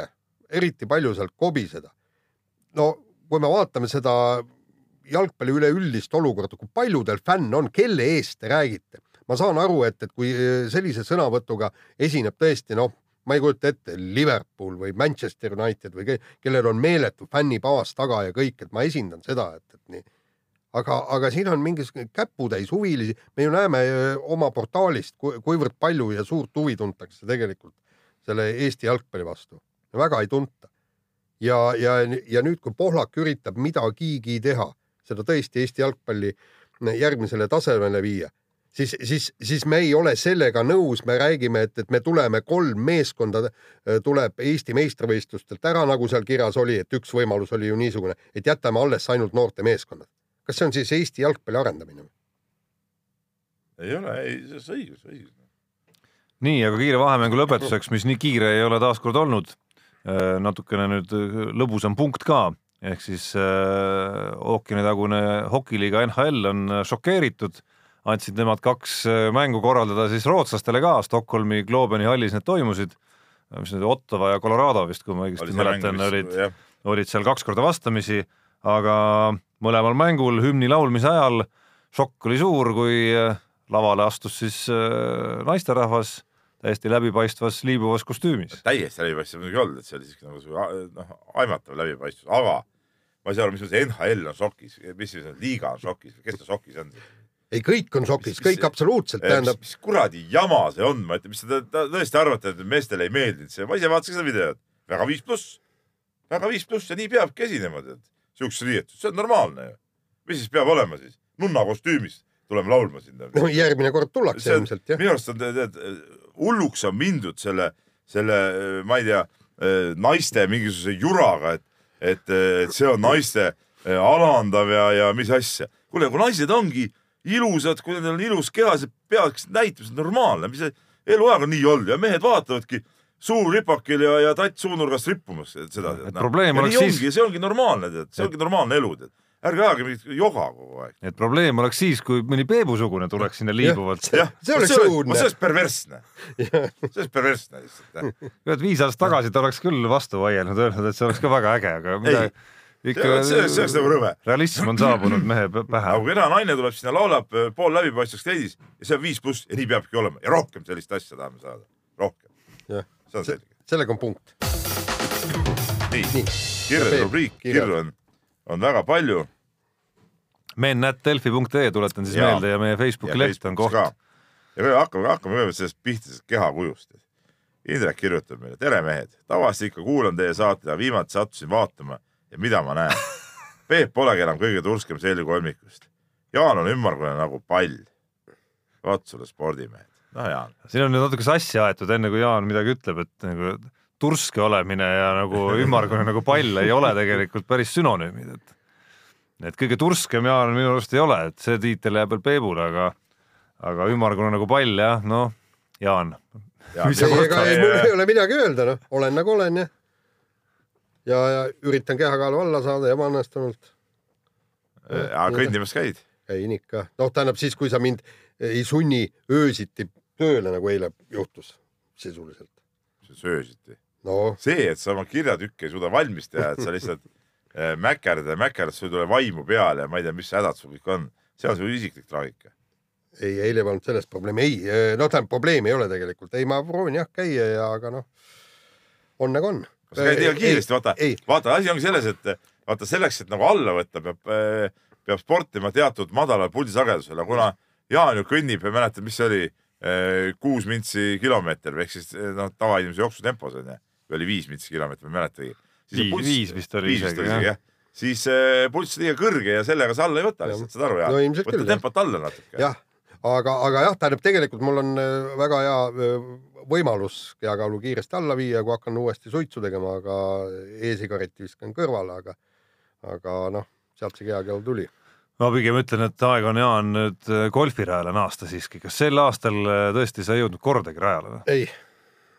eriti palju sealt kobiseda. no kui me vaatame seda jalgpalli üleüldist olukorda, kui palju teil fänne on, kelle eest te räägite? ma saan aru, et, et kui sellise sõnavõtuga esineb tõesti noh, ma ei kujuta ette, Liverpool või Manchester United või ke- kellel on meeletu fännibaas taga ja kõik, et ma esindan seda, et, et nii. aga, aga siin on mingisugune käputäis huvilisi, me ju näeme oma portaalist, kuivõrd palju ja suurt huvi tuntakse tegelikult selle Eesti jalgpalli vastu. väga ei tunta. ja, ja, ja nüüd, kui Pohlak üritab midagigi teha, seda tõesti Eesti jalgpalli järgmisele tasemele viia, siis, siis, siis me ei ole sellega nõus, me räägime, et, et me tuleme kolm meeskonda äh, tuleb Eesti meistrivõistlustelt ära, nagu seal kirjas oli, et üks võimalus oli ju niisugune, et jätame alles ainult noorte meeskonnad. kas see on siis Eesti jalgpalli arendamine? ei ole, ei, see on õigus, õigus. nii, aga kiire vahemängu lõpetuseks, mis nii kiire ei ole taaskord olnud, natukene nüüd lõbusam punkt ka, ehk siis äh, ookeanitagune hokiliiga NHL on šokeeritud, andsid nemad kaks äh, mängu korraldada siis rootslastele ka, Stockholmi Globeni hallis need toimusid, mis need Ottawa ja Colorado vist, kui ma õigesti mäletan, olid, olid seal kaks korda vastamisi, aga mõlemal mängul hümni laulmise ajal šokk oli suur, kui äh, lavale astus siis äh, naisterahvas täiesti läbipaistvas liibuvas kostüümis. täiesti läbipaistev muidugi ei olnud, et see oli siiski nagu noh, aimatav läbipaistvus, aga ma ei saa aru, mis see NHL on šokis, mis see liiga on šokis, kes ta šokis on? ei, kõik on šokis, kõik absoluutselt, tähendab, mis kuradi jama see on, ma ütlen, mis te tõesti arvate, et meestele ei meeldinud see, ma ise vaatasin seda videot, väga viis pluss, väga viis pluss ja nii peabki esinema, tead, siukses riietus, see on normaalne ju. mis siis peab olema siis? nunna kostüümis tuleme laulma sinna. no järgmine kord tullakse ilmselt jah. minu arust on tead hulluks on mindud selle, selle, ma ei tea, naiste mingisuguse juraga, et, et, et see on naiste eh, alandav ja, ja mis asja. kuule, kui naised ongi ilusad, kui nendel on ilus keha, see peaks näitama, see on normaalne, mis see eluaeg on nii olnud ja mehed vaatavadki suu ripakil ja, ja tatt suunurgast rippumas seda. Et probleem oleks siis- see ongi normaalne, tead, see ongi normaalne elu, tead. ärge ajage mingit joga kogu aeg. et probleem oleks siis, kui mõni Peebusugune tuleks sinna liibuvalt. See oleks õudne. see oleks perversne. see oleks perversne lihtsalt. et viis aastat tagasi ta oleks küll vastu vaielnud, öelnud, et see oleks ka väga äge, aga mida Ei. Ikka see oleks, see oleks nagu rõve. realism on saabunud mehe pähe aga. kui kena naine tuleb sinna, laulab äh, pool läbipaistvaks kleidis ja see on viis pluss ja nii peabki olema ja rohkem sellist asja tahame saada, rohkem. see on selge. sellega on punkt. nii, nii. kirjade rubriik, kirju on, on väga palju. men.delfi.ee tuletan siis Jaa. meelde ja meie Facebooki leht on koht. ja me hakkame, hakkame kõigepealt sellest pihta, sellest kehakujust. Indrek kirjutab meile, tere mehed, tavaliselt ikka kuulan teie saateid, aga viimati sattusin vaatama ja mida ma näen. Peep polegi enam kõige turskem selg kolmikust. Jaan on ümmargune nagu pall. vaat sulle spordimehed. no Jaan, siin on nüüd natuke sassi aetud, enne kui Jaan midagi ütleb, et nagu turske olemine ja nagu ümmargune nagu pall ei ole tegelikult päris sünonüümid, et et kõige turskem Jaan minu arust ei ole, et see tiitel jääb veel Peebule, aga aga ümmargune nagu pall jah, noh, Jaan, ei, ega ei, mul ei ole midagi öelda, noh, olen nagu olen ja ja, ja üritan kehakaalu alla saada ebaõnnestunult. aga kõndimas käid? käin ikka, noh, tähendab siis, kui sa mind ei sunni öösiti tööle, nagu eile juhtus sisuliselt. söösiti. no see, et sa oma kirjatükke ei suuda valmis teha, et sa lihtsalt äh, mäkerdad ja mäkerdad, sul ei tule vaimu peale ja ma ei tea, mis hädad sul kõik on. see on su isiklik traagika. ei, eile polnud sellest probleemi, ei, noh, tähendab probleemi ei ole tegelikult, ei, ma proovin jah käia ja, aga noh, on nagu on. Sa käid liiga kiiresti, vaata vaata, asi ongi selles, et vaata selleks, et nagu alla võtta, peab, peab sportima teatud madalal puldisagedusel, aga kuna Jaan ju kõnnib ja mäletad, mis see oli, kuus mintsi kilomeeter ehk siis noh, tavainimese jooksutempos onju, või oli viis mintsi kilomeetrit, ma ei mäletagi. Viis- viis vist oli viis isegi, jah. jah. siis pulss liiga kõrge ja sellega sa alla ei võta lihtsalt, saad aru, No Jaan ilmselt? võta tempot alla natuke. jah, aga, aga jah, tähendab tegelikult mul on äh, väga hea äh, võimalus kehakaalu kiiresti alla viia, kui hakkan uuesti suitsu tegema, aga e-sigareti viskan kõrvale, aga, aga noh, sealt see kehakaal tuli. ma pigem ütlen, et aeg on Jaan nüüd äh, golfirajale naasta siiski, kas sel aastal tõesti sa ei jõudnud kordagi rajale või? ei,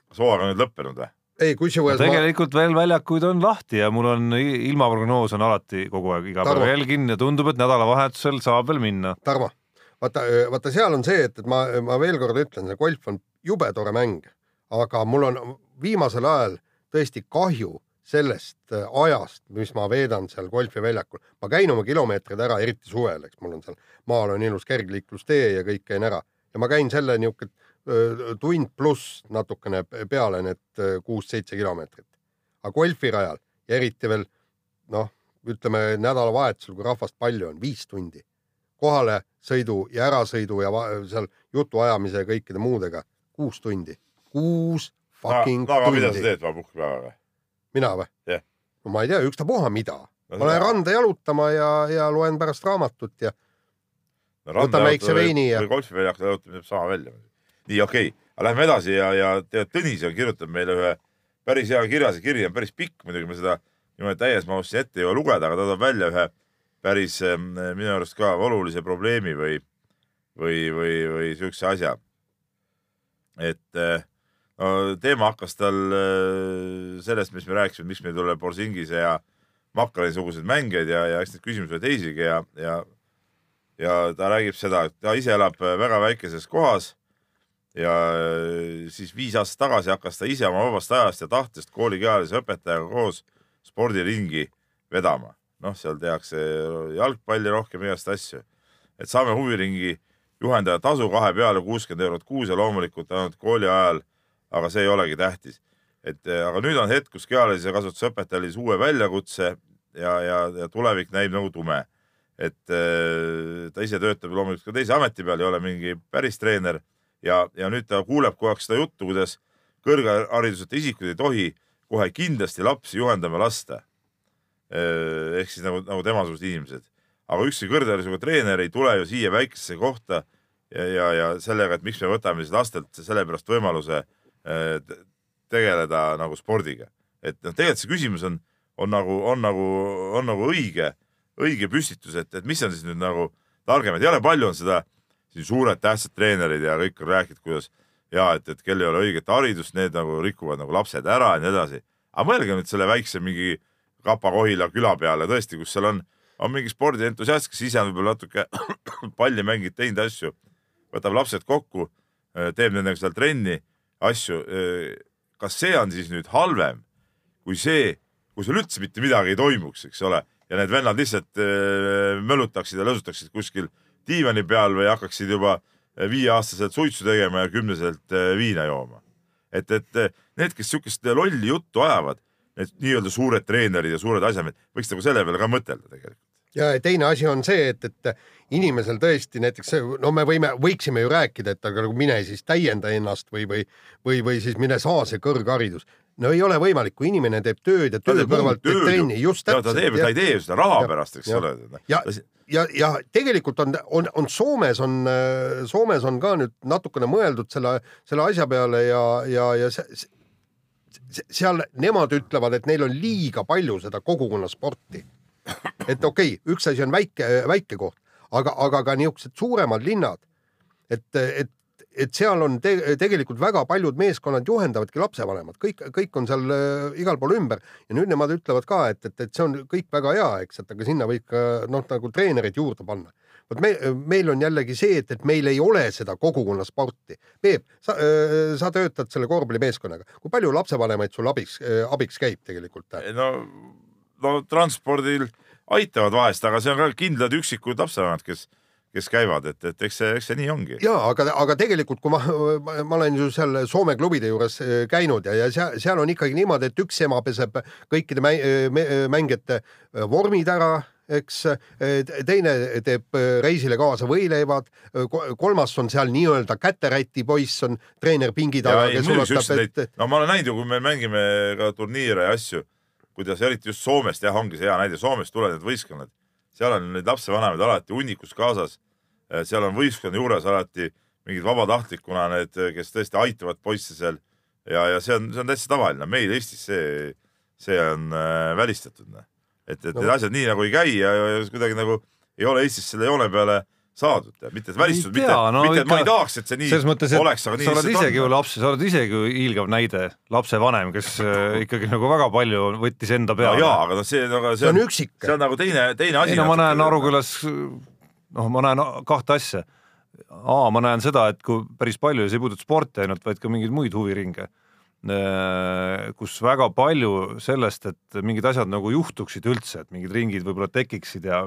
kas hooaeg on nüüd lõppenud või? ei kusjuures ma, tegelikult veel väljakuid on lahti ja mul on ilmaprognoos on alati kogu aeg iga Tarmo. päev jälgin ja tundub, et nädalavahetusel saab veel minna. Tarmo, vaata, vaata seal on see, et, et ma, ma veel kord ütlen, see golf on jube tore mäng, aga mul on viimasel ajal tõesti kahju sellest äh, ajast, mis ma veedan seal golfiväljakul. ma käin oma kilomeetrid ära, eriti suvel, eks mul on seal maal on ilus kergliiklustee ja kõik käin ära ja ma käin selle niisugune tund pluss natukene peale need öö, kuus-seitse kilomeetrit. aga golfirajal ja eriti veel noh, ütleme nädalavahetusel, kui rahvast palju on, viis tundi kohale sõidu ja ärasõidu ja seal jutuajamise ja kõikide muudega kuus tundi, kuus fucking no aga mida sa tundi. teed vaba puhkepäevaga? mina või Jah.? no ma ei tea, ükstapuha mida. No ma lähen randa jalutama ja, ja loen pärast raamatut ja no, Võtan väikse veini ja- golfiväljakul jalutamine jääb sama välja. nii okei okay., aga lähme edasi ja, ja tead Tõnis on kirjutanud meile ühe päris hea kirja, see kiri on päris pikk muidugi, me seda niimoodi täies mahus siin ette ei jõua lugeda, aga ta toob välja ühe päris eh, minu arust ka olulise probleemi või, või, või, või siukse asja. et eh, no, teema hakkas tal eh, sellest, mis me rääkisime, miks meil tuleb Borsingise ja Makkali suguseid mängijaid ja, ja eks neid küsimusi oli teisigi ja, ja ja ta räägib seda, et ta ise elab väga väikeses kohas ja siis viis aastat tagasi hakkas ta ise oma vabast ajast ja tahtest koolikehalise õpetajaga koos spordiringi vedama. noh, seal tehakse jalgpalli rohkem igast asju. et saame huviringi juhendaja tasu kahe peale kuuskümmend eurot kuus ja loomulikult ainult kooli ajal, aga see ei olegi tähtis. et eh, aga nüüd on hetk, kus kehalise kasvatuse õpetajal siis uue väljakutse ja, ja, ja tulevik näib nagu tume et äh, ta ise töötab loomulikult ka teise ameti peal, ei ole mingi päris treener ja, ja nüüd ta kuuleb kogu aeg seda juttu, kuidas kõrghariduseta isikud ei tohi kohe kindlasti lapsi juhendama lasta. Ehk siis nagu, nagu temasugused inimesed. aga ükski kõrgharidusega treener ei tule ju siia väikesesse kohta ja, ja, ja sellega, et miks me võtame siis lastelt sellepärast võimaluse äh, te- tegeleda nagu spordiga. et noh, tegelikult see küsimus on, on nagu, on nagu, on nagu õige, õige püstitus, et, et mis on siis nüüd nagu targem, et jõle palju on seda siin suured tähtsad treenerid ja kõik on rääkinud, kuidas ja et, et kel ei ole õiget haridust, need nagu rikuvad nagu lapsed ära ja nii edasi. aga mõelge nüüd selle väikse mingi Kapa-Kohila küla peale tõesti, kus seal on, on mingi spordientusiast, kes ise on võib-olla natuke palli mänginud, teinud asju, võtab lapsed kokku, teeb nendega seal trenni, asju. kas see on siis nüüd halvem kui see, kui seal üldse mitte midagi ei toimuks, eks ole, ja need vennad lihtsalt äh, mölutaksid ja lõsutaksid kuskil diivani peal või hakkaksid juba äh, viieaastaselt suitsu tegema ja kümneselt äh, viina jooma. et, et äh, need, kes sihukest lolli juttu ajavad, need nii-öelda suured treenerid ja suured asjamehed, võiks nagu selle peale ka mõtelda tegelikult. ja teine asi on see, et, et inimesel tõesti näiteks, no me võime, võiksime ju rääkida, et aga nagu mine siis täienda ennast või, või, või, või siis mine saa see kõrgharidus. no ei ole võimalik, kui inimene teeb tööd ja Ta töö kõrvalt teeb trenni, just ta täpselt. teeb, ta ei tee seda raha Ja- pärast, eks ja- ole. ja, ja, ja tegelikult on, on, on Soomes on, Soomes on ka nüüd natukene mõeldud selle, selle asja peale ja, ja, ja see, seal nemad ütlevad, et neil on liiga palju seda kogukonnasporti. et okei okay,, üks asi on väike, väike koht, aga, aga ka niisugused suuremad linnad, et, et et seal on te tegelikult väga paljud meeskonnad juhendavadki lapsevanemad, kõik, kõik on seal äh, igal pool ümber ja nüüd nemad ütlevad ka, et, et, et see on kõik väga hea, eks, et aga sinna võib ka noh, nagu treenerid juurde panna. Vot me, meil on jällegi see, et, et meil ei ole seda kogukonnasporti. Peep, sa, sa töötad selle korvpallimeeskonnaga, kui palju lapsevanemaid sul abiks, abiks käib tegelikult? no, no transpordil aitavad vahest, aga see on ka kindlad üksikud lapsevanemad, kes, kes käivad, et, et eks see, eks see nii ongi. ja aga, aga tegelikult, kui ma, ma olen ju seal Soome klubide juures äh, käinud ja, ja seal, seal on ikkagi niimoodi, et üks ema peseb kõikide mäng, mängijate äh, vormid ära, eks, teine teeb äh, reisile kaasa võileivad, kolmas on seal nii-öelda käteräti poiss on treener pingi taga, kes ulatab, et no ma olen näinud ju, kui me mängime ka turniire ja asju, kuidas eriti just Soomest jah, ongi see hea näide, Soomest tulevad need võistkonnad, seal on neid lapsevanemaid alati hunnikus kaasas. seal on võistkonna juures alati mingid vabatahtlikuna need, kes tõesti aitavad poisse seal ja, ja see on, see on täitsa tavaline, meil Eestis see, see on äh, välistatud. et, et No. need asjad nii nagu ei käi ja, ja, kuidagi nagu ei ole Eestis selle joone peale saadud, mitte välistatud, mitte no mitte et ma ikka- ei tahaks, et see nii mõttes, et oleks, aga nii sa oled lihtsalt isegi ju on. laps, sa oled isegi hiilgav näide, lapsevanem, kes äh, ikkagi nagu väga palju võttis enda ja, peale. jaa, aga noh, see, aga see on üksik. see on nagu teine, teine asi. ei no ma näen Arukülas, noh, ma näen kahte asja. A, ma näen seda, et kui päris palju ja see ei puuduta sporti ainult, vaid ka mingeid muid huviringe, kus väga palju sellest, et mingid asjad nagu juhtuksid üldse, et mingid ringid võib-olla tekiksid ja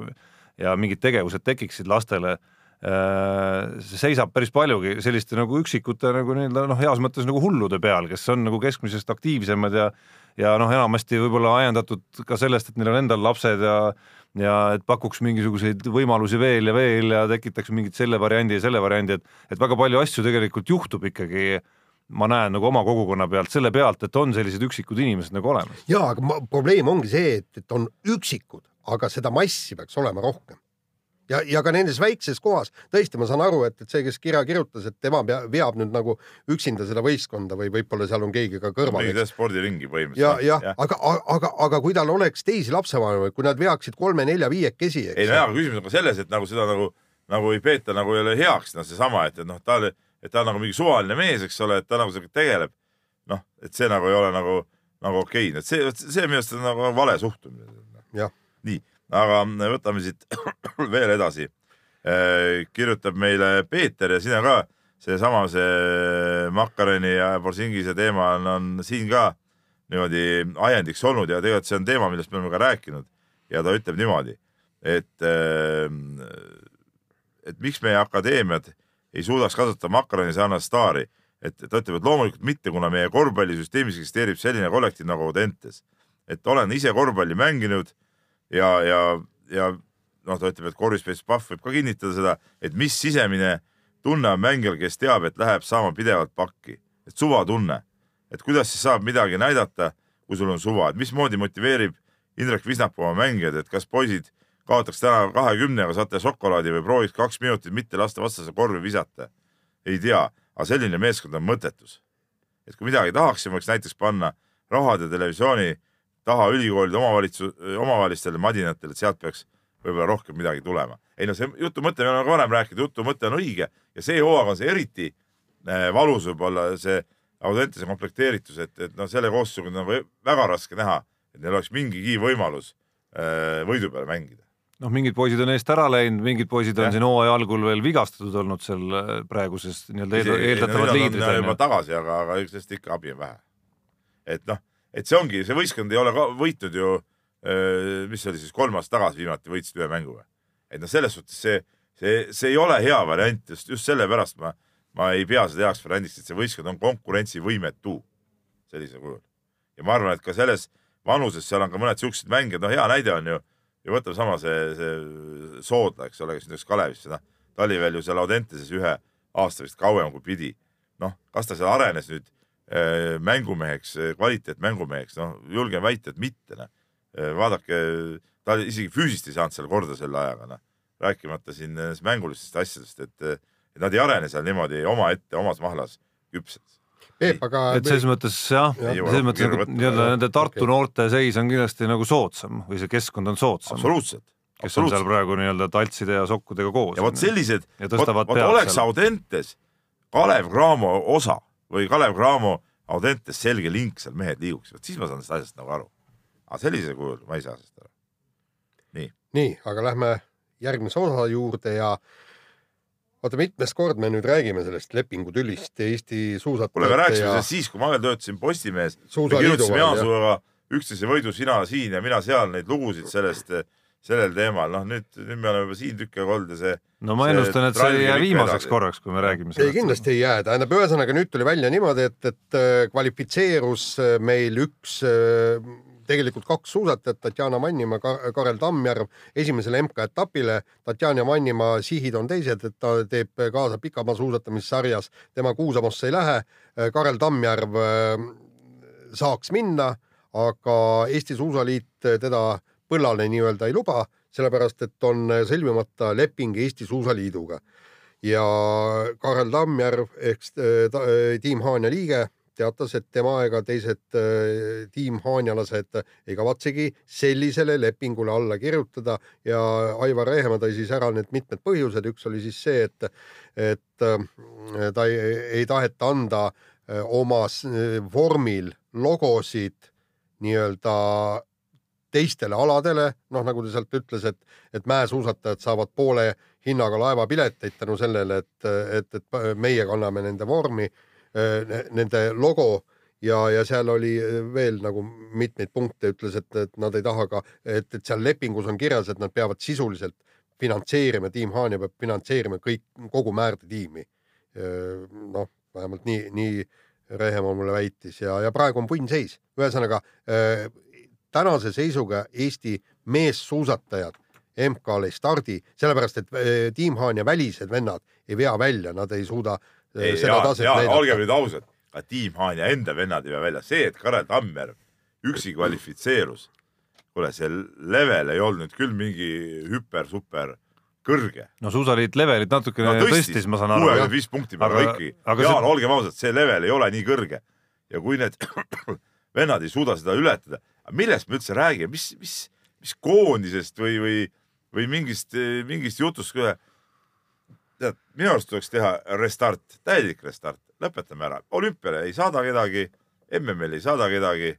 ja mingid tegevused tekiksid lastele, see seisab päris paljugi selliste nagu üksikute nagu nii-öelda noh, heas mõttes nagu hullude peal, kes on nagu keskmisest aktiivsemad ja ja noh, enamasti võib-olla ajendatud ka sellest, et neil on endal lapsed ja ja et pakuks mingisuguseid võimalusi veel ja veel ja tekitaks mingit selle variandi ja selle variandi, et et väga palju asju tegelikult juhtub ikkagi ma näen nagu oma kogukonna pealt selle pealt, et on sellised üksikud inimesed nagu olemas. ja, aga ma, probleem ongi see, et, et on üksikud, aga seda massi peaks olema rohkem. ja, ja ka nendes väikses kohas, tõesti, ma saan aru, et, et see, kes kirja kirjutas, et tema pea, veab nüüd nagu üksinda seda võistkonda või võib-olla seal on keegi ka kõrval. mingi spordiringi ja, põhimõtteliselt. jah, aga, aga, aga kui tal oleks teisi lapsevanemaid, kui nad veaksid kolme-nelja-viiekesi, ei no jaa, aga küsimus on ka selles, et nagu seda nagu, nagu ei peeta nagu jälle heaks, noh, seesama, et, et noh, ta, et ta on nagu mingi suvaline mees, eks ole, et ta nagu sellega tegeleb. noh, et see nagu ei ole nagu, nagu okei et see, see minu arust on nagu vale suhtumine. Nii, aga võtame siit veel edasi. kirjutab meile Peeter ja sina ka seesama, see Makareni ja Borsingise teema on, on siin ka niimoodi ajendiks olnud ja tegelikult see on teema, millest me oleme ka rääkinud ja ta ütleb niimoodi, et, et miks meie akadeemiad ei suudaks kasutada Makaroni sarnast staari, et ta ütleb, et loomulikult mitte, kuna meie korvpallisüsteemis eksisteerib selline kollektiiv nagu Audentes. et olen ise korvpalli mänginud ja, ja, ja noh, ta ütleb, et korvpallis Pahv võib ka kinnitada seda, et mis sisemine tunne on mängijal, kes teab, et läheb saama pidevalt pakki, et suvatunne, et kuidas siis saab midagi näidata, kui sul on suva, et mismoodi motiveerib Indrek Visnapuu oma mängijad, et kas poisid kaotaks täna kahekümnega, saate šokolaadi või prooviks kaks minutit mitte lasta vastase korvi visata. ei tea, aga selline meeskond on mõttetus. et kui midagi tahaksime, võiks näiteks panna rahade televisiooni taha ülikoolide omavalitsus, omavahelistele madinatele, et sealt peaks võib-olla rohkem midagi tulema. ei no see jutu mõte, me oleme ka varem rääkinud, jutu mõte on õige ja see hooaeg on see eriti äh, valus võib-olla see Audentese komplekteeritus, et, et noh, selle koosseisuga on nagu väga raske näha, et neil oleks mingigi võimalus äh, võidu peale mängida. noh, mingid poisid on eest ära läinud, mingid poisid on Jah. siin hooaja algul veel vigastatud olnud seal äh, praeguses nii-öelda eel- eeldatavad liidrid on juba ju. tagasi, aga, aga eks sellest ikka abi on vähe. et noh, et see ongi, see võistkond ei ole ka võitnud ju, mis see oli siis kolm aastat tagasi viimati võitsid ühe mängu või? et noh, selles suhtes see, see, see ei ole hea variant, just, just sellepärast ma, ma ei pea seda heaks variandiks, et see võistkond on konkurentsivõimetu sellisel kujul. ja ma arvan, et ka selles vanuses seal on ka mõned siuksed mängijad, no hea näide on ju, ja võtame sama see, see Soodla, eks ole, kes läks Kalevisse, noh, ta oli veel ju seal Audenteses ühe aasta vist kauem kui pidi. noh, kas ta seal arenes nüüd äh, mängumeheks, kvaliteetmängumeheks, noh, julgen väita, et mitte, noh. vaadake, ta isegi füüsiliselt ei saanud seal korda selle ajaga, noh. rääkimata siin mängulistest asjadest, et nad ei arene seal niimoodi omaette, omas mahlas küpsed. Peep, aga et selles mõttes jah, Ei jõua selles mõttes nagu nii-öelda nende Tartu Okei. noorte seis on kindlasti nagu soodsam või see keskkond on soodsam, absoluutselt. kes on seal praegu nii-öelda taltside ja sokkudega koos. ja vot sellised, Ja vot, vot oleks seal. Audentes Kalev Cramo osa või Kalev Cramo Audentes selge link seal mehed liiguks, vot siis ma saan sellest asjast nagu aru. aga sellisel kujul ma ei saa sellest aru. nii, aga lähme järgmise osa juurde ja oota, mitmes kord me nüüd räägime sellest lepingutülist Eesti kuule, me suusatajate rääkisime ja sellest siis, kui ma veel töötasin Postimehes. kirjutasime. Jaansuuga üksteise võidu, sina siin ja mina seal neid lugusid sellest, sellel teemal, noh nüüd, nüüd me oleme juba siin tükk aega olnud ja see no ma ennustan, et see ei jää viimaseks edasi. korraks, kui me räägime ei, sellest. kindlasti ei jää, tähendab, ühesõnaga nüüd tuli välja niimoodi, et, et äh, kvalifitseerus äh, meil üks, tegelikult kaks suusatajat, Tatjana Mannimaa, Karel Tammjärv esimesele MK-etapile. Tatjana Mannimaa sihid on teised, et ta teeb kaasa pikamaasuusatamissarjas, tema Kuusamosse ei lähe. Karel Tammjärv äh, saaks minna, aga Eesti Suusaliit teda põllale nii-öelda ei luba, sellepärast et on sõlmimata leping Eesti Suusaliiduga ja Karel Tammjärv ehk äh, ta- äh, Tiim Haanja liige teatas, et tema ega teised äh, tiimhaanjalased ei kavatsegi sellisele lepingule alla kirjutada ja Aivar Rehemaa tõi siis ära need mitmed põhjused, üks oli siis see, et, et äh, ta ei, ei taheta anda äh, oma s- vormil logosid nii-öelda teistele aladele, noh, nagu ta sealt ütles, et, et mäesuusatajad saavad poole hinnaga laevapileteid tänu sellele, et, et, et meie kanname nende vormi, nende logo ja, ja seal oli veel nagu mitmeid punkte, ütles, et, et nad ei taha ka, et, et seal lepingus on kirjas, et nad peavad sisuliselt finantseerima, tiim Haanja peab finantseerima kõik, kogu Määrde tiimi. noh, vähemalt nii, nii Rehemaa mulle väitis ja, ja praegu on punnseis, ühesõnaga äh, tänase seisuga Eesti meessuusatajad MK-le ei stardi, sellepärast et äh, Tiim Haanja välised vennad ei vea välja, nad ei suuda äh, ei, seda Jaan, taset olgem näidata. nüüd ausad, ka Tiim Haanja enda vennad ei vea välja, see, et Karel Tammjärv üksi kvalifitseerus, kuule, see level ei olnud nüüd küll mingi hüper-super kõrge. no suusaliit levelit natukene no no, tõstis, ma saan aru. kuuekümne viis punkti Aga- ikkagi. Jaan olgem ausad, see level ei ole nii kõrge ja kui need vennad ei suuda seda ületada, millest me üldse räägime, mis, mis, mis koondisest või, või, või mingist, mingist jutust, tead, minu arust tuleks teha restart, täielik restart, lõpetame ära, olümpiale ei saada kedagi, MM-il ei saada kedagi.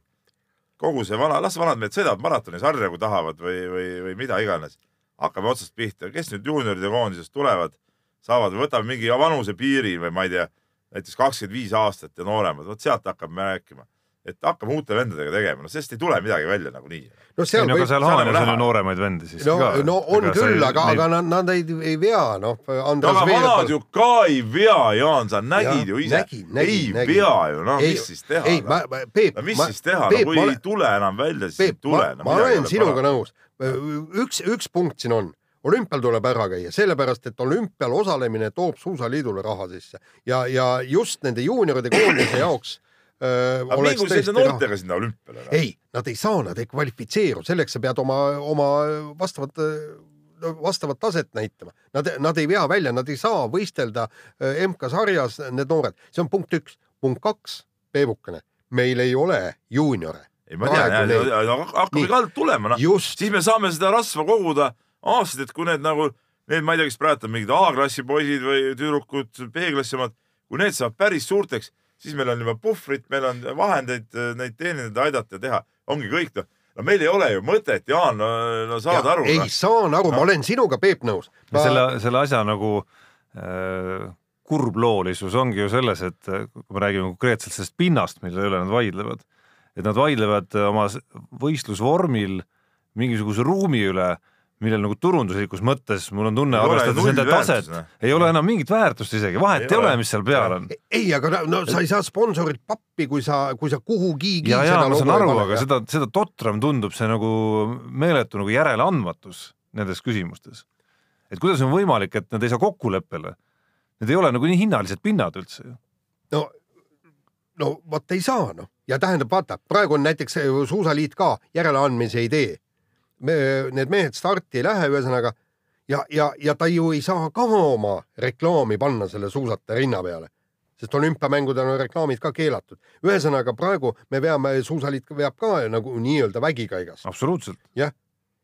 kogu see vana, las vanad mehed sõidavad maratonisarja, kui tahavad või, või, või mida iganes. hakkame otsast pihta, kes nüüd juunioride koondisest tulevad, saavad, võtame mingi vanusepiiri või ma ei tea, näiteks kakskümmend viis aastat ja nooremad, vot sealt hakkame rääkima. Et hakkame uute vendadega tegema, no sellest ei tule midagi välja nagunii. no ei seal no aga võib, seal nagu on ju nooremaid vendi siis no ka. no on küll, aga, aga nad, nad ei, ei vea, noh. aga vanad ju ka ei vea, Jaan, sa nägid Jah, ju ise. ei nägin. vea ju, no Ei, mis siis teha ei, ma, Peep. no mis siis teha, no kui ei tule enam välja, siis ei Peep, tule ma, ma olen sinuga nõus. üks, üks punkt siin on, olümpial tuleb ära käia, sellepärast et olümpial osalemine toob Suusaliidule raha sisse ja, ja just nende juunioride koondise jaoks aga mingu selle noortega sinna olümpiale. ei, nad ei saa, nad ei kvalifitseeru, selleks sa pead oma, oma vastavat, vastavat taset näitama. Nad, nad ei vea välja, nad ei saa võistelda äh, MK-sarjas, need noored, see on punkt üks. punkt kaks, Peebukene, meil ei ole juuniore. ei, ma tean, hakkame ka alt tulema, noh. just, siis me saame seda rasva koguda aastaid, et kui need nagu, need, ma ei tea, kes praegu on mingid A-klassi poisid või tüdrukud, B-klassi omad, kui need saavad päris suurteks, siis meil on juba puhvrit, meil on vahendeid äh, neid teenindada, aidata ja teha, ongi kõik noh. no meil ei ole ju mõtet, Jaan, no, no saad aru. ei saan aru, ma olen sinuga, Peep, nõus. selle, selle asja nagu äh, kurbloolisus ongi ju selles, et äh, kui me räägime konkreetselt sellest pinnast, mille üle nad vaidlevad, et nad vaidlevad oma võistlusvormil mingisuguse ruumi üle, millel nagu turunduslikus mõttes mul on tunne, arvestades nende taset noh., ei ole enam mingit väärtust isegi, vahet Ei ei, ole. ole, mis seal peal on. ei, aga no, no sa ei saa sponsorilt pappi, kui sa, kui sa kuhugigi ja, ja ma saan aru, aga seda, seda totram tundub see nagu meeletu nagu järeleandmatus nendes küsimustes. et kuidas on võimalik, et nad ei saa kokkuleppele? Need ei ole nagu nii hinnalised pinnad üldse ju. no, no vot ei saa noh ja tähendab, vaata, praegu on näiteks eh, Suusaliit ka järeleandmise ei tee. Need mehed starti ei lähe, ühesõnaga ja, ja, ja ta ju ei saa ka oma reklaami panna selle suusataja rinna peale, sest olümpiamängudel on reklaamid ka keelatud. ühesõnaga praegu me veame, Suusaliit veab ka nagu nii-öelda vägikaigas, absoluutselt.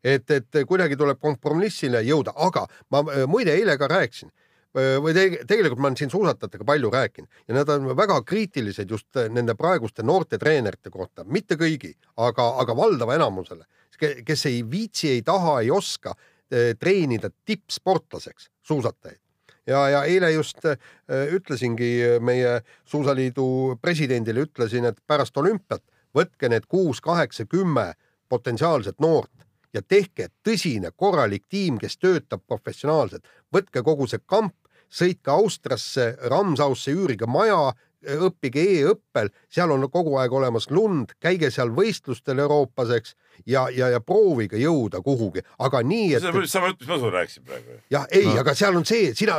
et, et kuidagi tuleb kompromissile jõuda, aga ma muide eile ka rääkisin või te, tegelikult ma olen siin suusatajatega palju rääkinud ja nad on väga kriitilised just äh, nende praeguste noorte treenerite kohta, mitte kõigi, aga, aga valdava enamusele, kes ei viitsi, ei taha, ei oska äh, treenida tippsportlaseks suusatajaid. ja, ja eile just äh, ütlesingi meie Suusaliidu presidendile, ütlesin, et pärast olümpiat võtke need kuus, kaheksa, kümme potentsiaalset noort ja tehke tõsine korralik tiim, kes töötab professionaalselt. võtke kogu see kamp, sõitke Austriasse, Ramsausse, üürige maja, õppige e-õppel, seal on kogu aeg olemas lund, käige seal võistlustel Euroopas, eks, ja, ja, ja proovige jõuda kuhugi, aga nii, et see on sama jutt, mis ma sulle rääkisin praegu. jah, ei, aga seal on see, sina,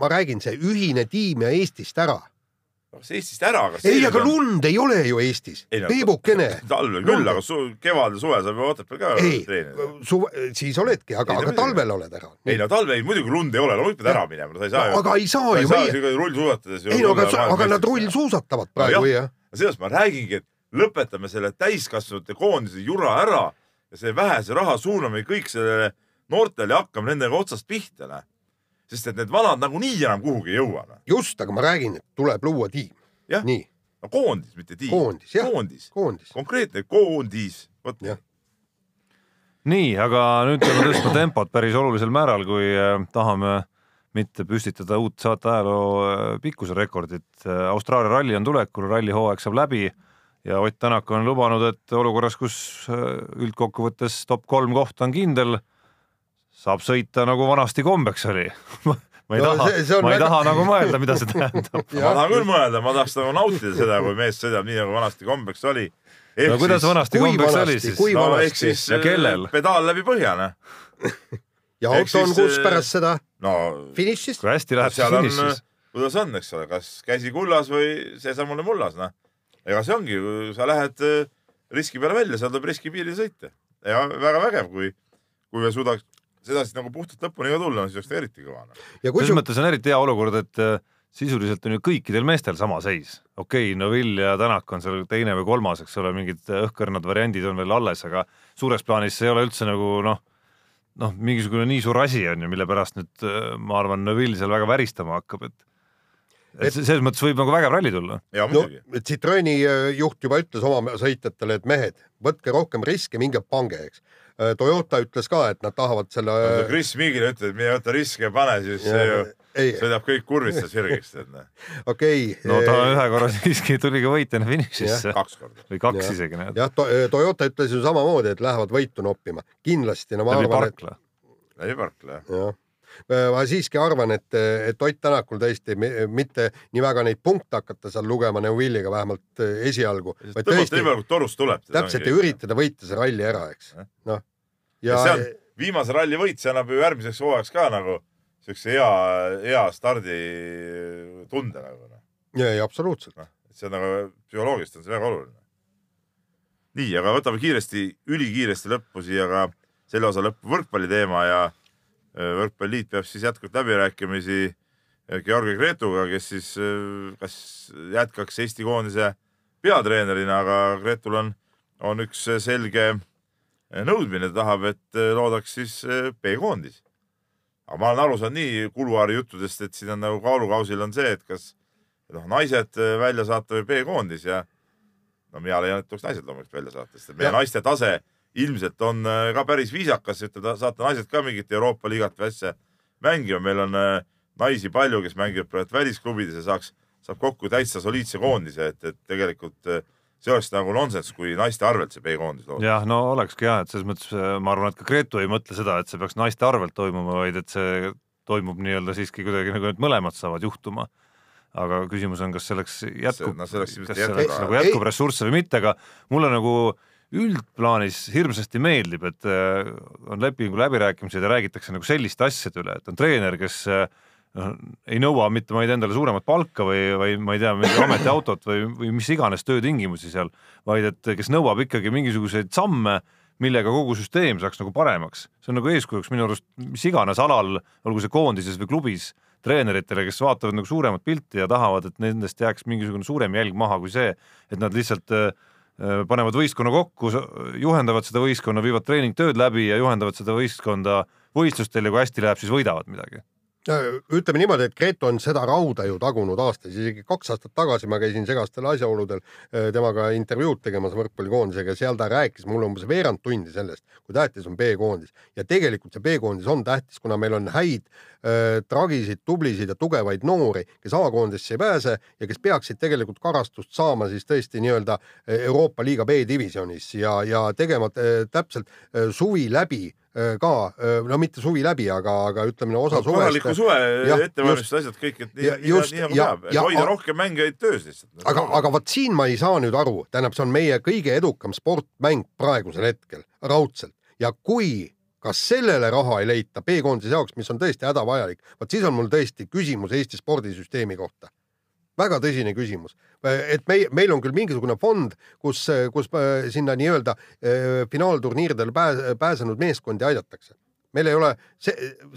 ma räägin, see ühine tiim ja Eestist ära. Kas Eestist ära, kas ei, aga lund ei ole ju Eestis, Ei no- Peebukene. talvel küll, aga su, kevadel, suvel saab ju Otepääl ka ei treenida., suve, siis oledki, aga, no aga muidugi. talvel oled ära. ei no talvel muidugi lund ei ole, loomulikult pead ära minema, no sa ei saa ju. aga ei saa sa ei ju saa ju rullsuusatades ju. ei no aga, aga nad rullsuusatavad praegu No jah. sellest ma räägingi, et lõpetame selle täiskasvanute koondise jura ära ja selle vähese raha suuname kõik sellele noortele ja hakkame nendega otsast pihta, noh. Sest et need vanad nagunii enam kuhugi ei jõua, noh. just, aga ma räägin, et tuleb luua tiim. Jah. nii, no koondis, mitte tiim. Koondis, jah. koondis, koondis. konkreetne koondis, vot nii, aga nüüd peame tõstma tempot päris olulisel määral, kui äh, tahame mitte püstitada uut saate ajaloo äh, pikkuse rekordit. Austraalia ralli on tulekul, rallihooaeg saab läbi ja Ott Tänak on lubanud, et olukorras, kus äh, üldkokkuvõttes top kolm kohta on kindel, saab sõita nagu vanasti kombeks oli. ma ei No taha ma ei väga- taha nagu mõelda, mida see tähendab. ma tahan küll mõelda, ma tahaks nagu nautida seda, kui mees sõidab nii nagu vanasti kombeks oli. no kuidas vanasti kui kombeks oli vanasti, siis kui? no vanasti? ehk siis Ja kellel? äh, pedaal läbi põhja, noh. ja auto on siis, kus äh, pärast seda no finišist. kui hästi läheb, siis finišis., kuidas on, eks ole, kas käsi kullas või seesamune mullas, noh. ega see ongi, sa lähed äh, riski peale välja, seal tuleb riskipiiril sõita ja väga vägev, kui, kui me suudaks seda siis nagu puhtalt lõpuni ka tulla, siis oleks ta eriti kõva noh. selles kusjuures, mõttes on eriti hea olukord, et äh, sisuliselt on ju kõikidel meestel sama seis. okei okay,, Neville ja Tänak on seal teine või kolmas, eks ole, mingid õhkõrnad variandid on veel alles, aga suures plaanis see ei ole üldse nagu noh, noh, mingisugune nii suur asi on ju, mille pärast nüüd äh, ma arvan, Neville seal väga väristama hakkab, et et selles mõttes võib nagu vägev ralli tulla. ja no muidugi. Citroeni äh, juht juba ütles oma sõitjatele, et mehed, võtke rohkem riske, minge pange, eks. Toyota ütles ka, et nad tahavad selle. Chris Miigile ütled, et mine võta riske ja pane, siis see ju ei, sõidab kõik kurvisse sirgeks, tead noh, okei. no ta ühe korra siiski tuli ka võitjana finišisse kaks korda. või kaks Jah. isegi näed, jah, Toyota ütles ju samamoodi, et lähevad võitu noppima, kindlasti, no ma läbi arvan, et parkla. läbi parkla jah. jah, ma siiski arvan, et, et Ott Tänakul tõesti mi- mitte nii väga neid punkte hakata seal lugema Neuvilliga vähemalt eh, esialgu, tõmbab nii palju, kui torust tuleb. täpselt ja. üritada võita see ralli ära, eks noh, ja ja see on viimase ralli võit, see annab ju järgmiseks hooajaks ka nagu siukse hea, hea starditunde nagu noh. ja, ja absoluutselt, see on nagu psühholoogiliselt on see väga oluline. nii, aga võtame kiiresti, ülikiiresti lõppu siia ka selle osa lõppu võrkpalli teema ja äh, võrkpalliliit peab siis jätkuvalt läbirääkimisi äh, Georgi Gretuga, kes siis äh, kas jätkaks Eesti koondise peatreenerina, aga Gretul on, on üks selge nõudmine, ta tahab, et loodaks siis B-koondis. aga ma olen aru saanud nii kuluaari juttudest, et siin on nagu kaalukausil on see, et kas noh, naised välja saata või B-koondis ja no mina leian, et tuleks naised loomulikult välja saata, sest meie ja. naiste tase ilmselt on äh, ka päris viisakas, ütleme, saate naised ka mingit Euroopa liigat või asja mängima, meil on äh, naisi palju, kes mängivad praegu välisklubides ja saaks, saab kokku täitsa soliidse koondise, et, et tegelikult äh, see oleks nagu nonsenss, kui naiste arvelt see B-koondis loodaks. jah, no olekski jah, et selles mõttes ma arvan, et ka Gretu ei mõtle seda, et see peaks naiste arvelt toimuma, vaid et see toimub nii-öelda siiski kuidagi nagu need mõlemad saavad juhtuma. aga küsimus on, kas selleks jätkub, no, selleks kas selleks nagu jätkub ressursse või mitte, aga mulle nagu äh, üldplaanis hirmsasti meeldib, et äh, on lepingu läbirääkimised ja räägitakse nagu selliste asjade üle, et on treener, kes noh, ei nõua mitte, ma ei tea, endale suuremat palka või, või ma ei tea, mingit ametiautot või, või mis iganes töötingimusi seal, vaid et kes nõuab ikkagi mingisuguseid samme, millega kogu süsteem saaks nagu paremaks. see on nagu eeskujuks minu arust mis iganes alal, olgu see koondises või klubis, treeneritele, kes vaatavad nagu suuremat pilti ja tahavad, et nendest jääks mingisugune suurem jälg maha kui see, et nad lihtsalt Äh, panevad võistkonna kokku, juhendavad seda võistkonna, viivad treeningtööd läbi ja juhendavad seda võistkonda võistlustel ja kui hästi läheb, siis võidavad midagi ütleme niimoodi, et Gretu on seda rauda ju tagunud aastaid, isegi kaks aastat tagasi ma käisin segastel asjaoludel äh, temaga intervjuud tegemas võrkpallikoondisega ja seal ta rääkis mulle umbes veerand tundi sellest, kui tähtis on B-koondis. Ja tegelikult see B-koondis on tähtis, kuna meil on häid äh, tragisid, tublisid ja tugevaid noori, kes A-koondisse ei pääse ja kes peaksid tegelikult karastust saama siis tõesti nii-öelda äh, Euroopa liiga B-divisjonis ja, ja tegema äh, täpselt äh, suvi läbi Äh, ka, äh, no mitte suvi läbi, aga, aga ütleme no, osa no, suvest. korraliku suve ettevalmistused, asjad kõik, et nii, nii, nii nagu peab, et hoida rohkem mängijaid töös lihtsalt. aga, aga vot siin ma ei saa nüüd aru, tähendab, see on meie kõige edukam sportmäng praegusel hetkel, raudselt ja kui kas sellele raha ei leita B-koondise jaoks, mis on tõesti hädavajalik, vot siis on mul tõesti küsimus Eesti spordisüsteemi kohta väga tõsine küsimus, et meie, meil on küll mingisugune fond, kus, kus äh, sinna nii-öelda äh, finaalturniiridele pääs, pääsenud meeskondi aidatakse. meil ei ole,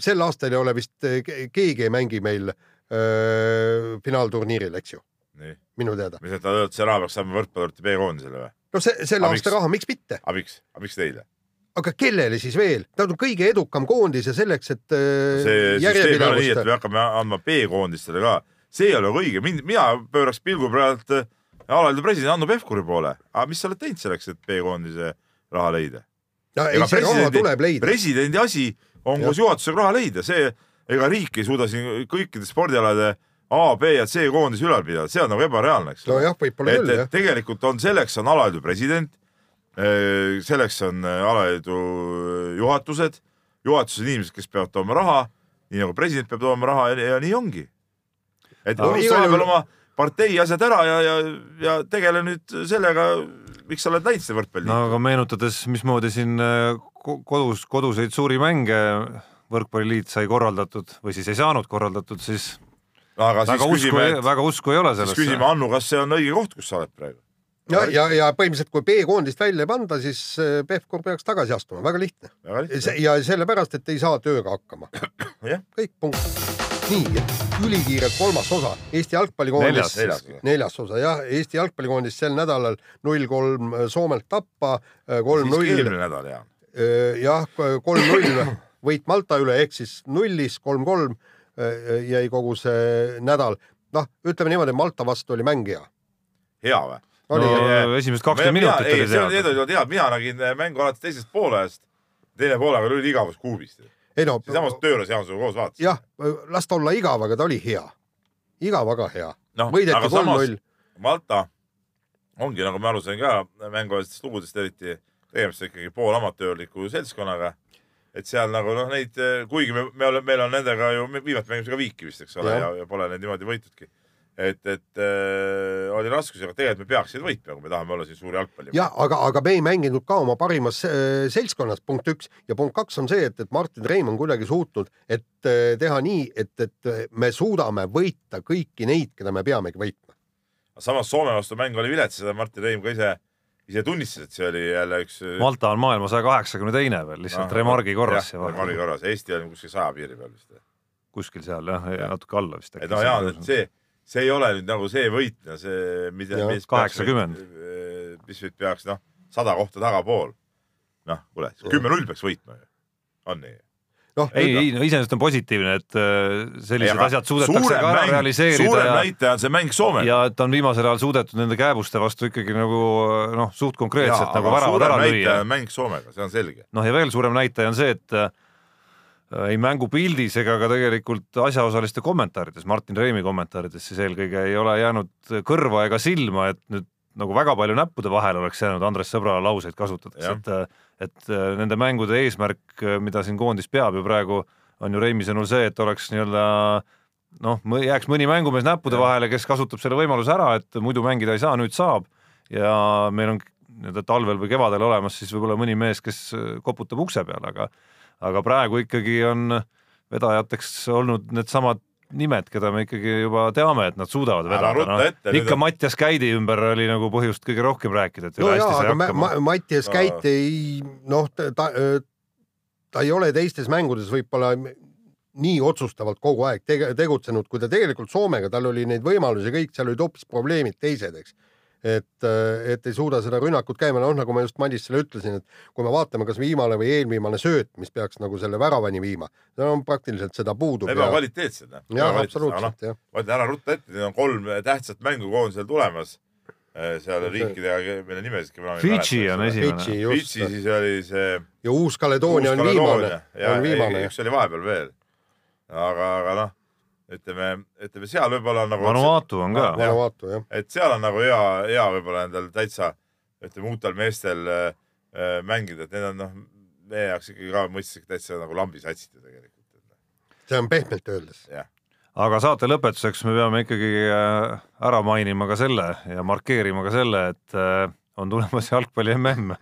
sel aastal ei ole vist äh, keegi ei mängi meil öö, finaalturniiril, eks ju? minu teada. mis, et nad, see raha peaks saama võrkpallurite B-koondisele või? no see, selle aasta miks? raha, miks mitte? aga miks, aga miks teile? aga kellele siis veel? ta on kõige edukam koondis ja selleks, et see süsteem ei ole nii, et me hakkame andma B-koondistele ka see ei ole õige, mind, mina pööraks pilgu praegu äh, alaliidu presidendi Hanno Pevkuri poole, aga mis sa oled teinud selleks, et B-koondise raha leida? no ei, see raha tuleb leida. presidendi asi on koos juhatusega raha leida, see, ega riik ei suuda siin kõikide spordialade A, B ja C koondisi ülal pidada, see on nagu ebareaalne, eks. nojah, võib-olla küll, jah. tegelikult on selleks on alaliidu president, äh, selleks on äh, alaliidu juhatused, juhatuse inimesed, kes peavad tooma raha, nii nagu president peab tooma raha ja, ja nii ongi et unusta vahepeal oma partei asjad ära ja, ja, ja tegele nüüd sellega, miks sa oled läinud seda võrkpalli. no aga meenutades, mismoodi siin äh, kodus, koduseid suuri mänge võrkpalliliit sai korraldatud või siis ei saanud korraldatud, siis aga väga siis usku, küsime, väga usku ei ole sellesse. siis küsime Hannu, kas see on õige koht, kus sa oled praegu? ja, ja, ja põhimõtteliselt, kui B-koondist välja ei panda, siis äh, Pevkur peaks tagasi astuma, väga lihtne. ja sellepärast, et ei saa tööga hakkama. kõik, punkt nii, ülikiirelt kolmas osa Eesti jalgpallikoondis. neljas, neljas osa jah, Eesti jalgpallikoondis sel nädalal null kolm Soomelt tappa, kolm null. eelmine nädal jah. jah, kolm null võit Malta üle ehk siis nullis kolm-kolm jäi kogu see nädal. noh, ütleme niimoodi, Malta vastu oli mäng hea. hea või? no esimesed kakskümmend minutit oli teada. Need olid head, mina nägin mängu alates teisest poolest. teine poolaeg oli igavus kuubist ei no. siinsamas tööle seansiga koos vaatasin. jah, las ta olla igav, aga ta oli hea. igav, aga hea no,. võideti kolm-null. Malta ongi, nagu ma aru sain ka mänguajastest lugudest eriti, tegemist ikkagi poolamatöörliku seltskonnaga. et seal nagu noh, neid, kuigi me, me oleme, meil on nendega ju, viimati mängisime ka viiki vist, eks ole, ja, ja pole neid niimoodi võitudki et, et äh, oli raskusi, aga tegelikult me peaksime võitma, kui me tahame olla siin suur jalgpalli. ja aga, aga me ei mänginud ka oma parimas äh, seltskonnas, punkt üks ja punkt kaks on see, et, et Martin Reim on kuidagi suutnud, et äh, teha nii, et, et me suudame võita kõiki neid, keda me peamegi võitma. samas Soome vastu mäng oli vilets, seda Martin Reim ka ise, ise tunnistas, et see oli jälle üks. Malta on maailma saja kaheksakümne teine veel lihtsalt remargi korras. remargi korras, Eesti on kuskil saja piiri peal vist. kuskil seal jah ja,, natuke alla vist et Jaan, et see, see ei ole nüüd nagu see võit, see, mida mis 80. mis nüüd peaks noh, sada kohta tagapool. noh, kuule, kümme-null peaks võitma ju, on nii? noh, ei, ei no iseenesest on positiivne, et äh, sellised asjad suudetakse ka ära realiseerida suurem ja näitaja on see mäng Soomega. ja et on viimasel ajal suudetud nende kääbuste vastu ikkagi nagu noh, suht konkreetselt nagu väravad ära lüüa. mäng Soomega, see on selge. noh, ja veel suurem näitaja on see, et äh, ei mängupildis ega ka tegelikult asjaosaliste kommentaarides, Martin Reimi kommentaarides siis eelkõige ei ole jäänud kõrva ega silma, et nüüd nagu väga palju näppude vahele oleks jäänud Andres Sõbra lauseid kasutades, et et äh, nende mängude eesmärk, mida siin koondis peab ju praegu, on ju Reimi sõnul see, et oleks nii-öelda noh, jääks mõni mängumees näppude Jah. vahele, kes kasutab selle võimaluse ära, et muidu mängida ei saa, nüüd saab ja meil on nii-öelda talvel või kevadel olemas siis võib-olla mõni mees, kes äh, koputab ukse peale, aga aga praegu ikkagi on vedajateks olnud needsamad nimed, keda me ikkagi juba teame, et nad suudavad vedada no, ette,. nüüd ikka on- Mattias Käidi ümber oli nagu põhjust kõige rohkem rääkida, et no jaa, hästi sai aga Ma- hakkama Ma-. Mattias. Käit ei noh, ta, ta, ta ei ole teistes mängudes võib-olla nii otsustavalt kogu aeg tege, tegutsenud, kui ta tegelikult Soomega, tal oli neid võimalusi kõik, seal olid hoopis probleemid teised, eks. et, et ei suuda seda rünnakut käima, noh nagu ma just Madisele ütlesin, et kui me vaatame, kas viimane või eelviimane sööt, mis peaks nagu selle väravani viima, no praktiliselt seda puudub. ebakvaliteetsed. jah, absoluutselt jah. ma ütlen ära rutta ette, neil on kolm tähtsat mängu koondisel tulemas. seal See- riikidega, mille nimesid ka. Fidži on esimene. Fidži siis oli see. ja Uus-Kaledoonia on viimane, on viimane. üks oli vahepeal veel. aga, aga noh, ütleme, ütleme seal võib-olla on nagu. Vanuatu on ka. Vanuatu jah. et seal on nagu hea, hea võib-olla endal täitsa ütleme uutel meestel äh, äh, mängida, et need on noh, meie jaoks ikkagi ka mõistlik täitsa nagu lambisatsid ju tegelikult. see on pehmelt öeldes. aga saate lõpetuseks me peame ikkagi äh, ära mainima ka selle ja markeerima ka selle, et äh, on tulemas jalgpalli mm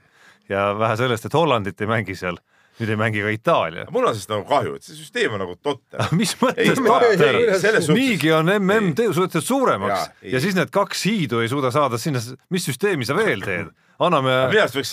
ja vähe sellest, et Hollandit ei mängi seal, nüüd ei mängi ka Itaalia. mul on sellest nagu kahju, et see süsteem on nagu totter. mis mõttes totter niigi on mm te- suudetud suuremaks ja, ja siis need kaks hiidu ei suuda saada sinna, mis süsteemi sa veel teed? anname,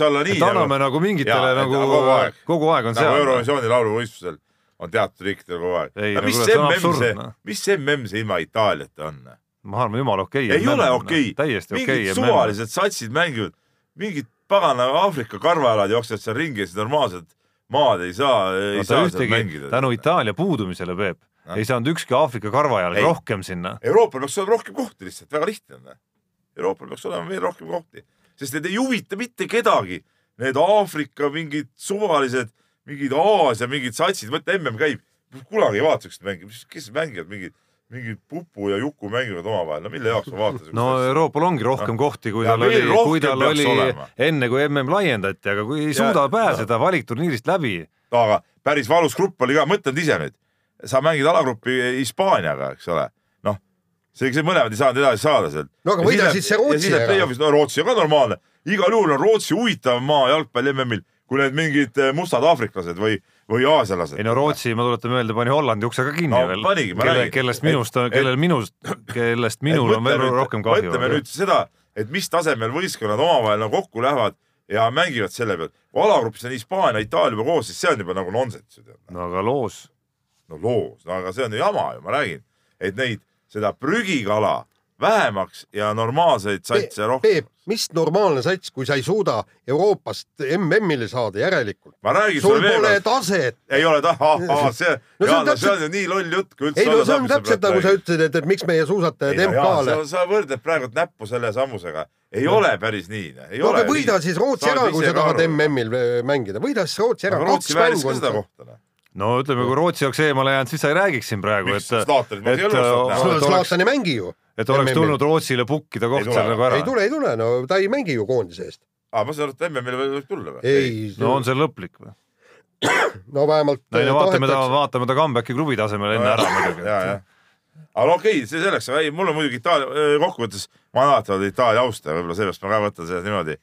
olla nii et anname nagu mingitele et nagu kogu aeg. kogu aeg on nagu seal. Eurovisiooni lauluvõistlusel on teatud riikidel kogu aeg. Ei, no mis kuule, see on MM see absurdne., mis MM see ilma Itaaliata on? ma arvan, jumala okei. ei ole okei. täiesti okei mingid okay,. suvalised satsid mängivad, mingid pagana Aafrika karvajalad jooksevad seal ringi ja siis normaalset maad ei saa, ei ta saa seal mängida. tänu Itaalia puudumisele, Peep, Noh. ei saanud ükski Aafrika karvajalg rohkem sinna. Euroopal peaks olema rohkem kohti lihtsalt, väga lihtne on. Euroopal peaks olema veel rohkem kohti, sest need ei huvita mitte kedagi. Need Aafrika mingid suvalised, mingid Aasia mingid satsid, mõtle mm käib, kunagi ei vaata siukest mängi, kes mängivad mingid, mingid Pupu ja Juku mängivad omavahel, no mille jaoks ma vaatan no Euroopal ongi rohkem kohti, kui tal oli kui tal oli olema. enne kui mm laiendati, aga kui ei Ja- suuda pääseda valikturniirist läbi, aga päris valus grupp oli ka, mõtle nüüd ise nüüd, sa mängid alagrupi Hispaaniaga, eks ole, noh, see, see mõlemad ei saanud edasi saada sealt. No aga võida siis see Rootsi ära. no Rootsi on ka normaalne, igal juhul on Rootsi huvitavam maa jalgpalli MM-il kui need mingid eh, mustad aafriklased või, või aasialased. ei no Rootsi, ma tuletan meelde, pani Hollandi ukse ka kinni No veel panigi,, ma räägin. kellest minust kellel minust, kellest minul on veel rohkem kahju. mõtleme nüüd seda, et mis tasemel võistkonnad omavahel nagu kokku lähevad ja mängivad selle pealt. kui alagrupis on Hispaania, Itaalia juba koos, siis see on juba nagu nonsenss no aga loos, no loos, no aga see on ju jama ju, ma räägin, et neid, seda prügikala vähemaks ja normaalseid satse rohkem Peep, mis normaalne sats, kui sa ei suuda Euroopast MM-ile saada järelikult. ma räägin sul sulle veel pole kord, taset. ei ole taha, see, No see on Jaan, see on ju nii loll jutt, kui üldse ei no see on täpselt nagu sa ütlesid, et, et miks meie suusatajad no MK-le sa,. sa võrdled praegu näppu selle sammusega, ei ole päris nii. no aga võida siis Rootsi ära, kui sa tahad. MM-il äh, mängida, võida siis Rootsi ära, Rootsi vääris ka seda kohta. No ütleme, kui Rootsi oleks eemale jäänud, siis sa ei räägiks siin praegu, et Zlatan ei mängi ju. et oleks tulnud Rootsile pukkida koht Ei seal tule. nagu ära ei. tule, ei tule, no ta ei mängi ju koondise eest. aa, ma saan aru, et MM-ile võib tulla või? ei, no on see lõplik või? no vähemalt. no ei no vaatame ta, vaatame ta comeback'i klubi tasemel enne ära muidugi. aga okei okay,, see selleks, ei mul on muidugi Itaalia, kokkuvõttes ma olen alati olnud Itaalia austaja, võib-olla seepärast ma ka võtan seda niimoodi,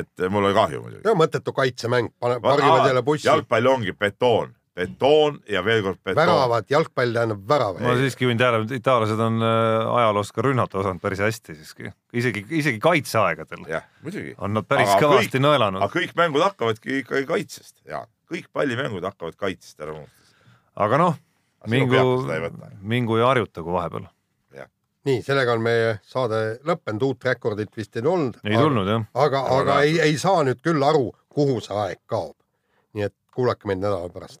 et mul oli kahju muidugi. no mõttetu kaitsemäng, pane, pargivad jälle bussi. jalgpall ongi betoon, betoon ja veel kord betoon. väravad, jalgpall tähendab väravaid. ma siiski juhin tähelepanu, et itaallased on äh, ajaloos ka rünnata osanud päris hästi siiski, isegi, isegi kaitseaegadel jah, muidugi. on nad päris Aga kõvasti kõik- nõelanud aga, kõik mängud hakkavadki ikkagi kaitsest ja kõik pallimängud hakkavad kaitsest ära unustada. aga noh, Aga mingu mingu ja harjutagu vahepeal. nii, sellega on meie saade lõppenud, uut rekordit vist ei tulnud. ei tulnud jah, aga, aga ei, ei saa nüüd küll aru, kuhu see aeg kaob. nii et kuulake meid nädala pärast.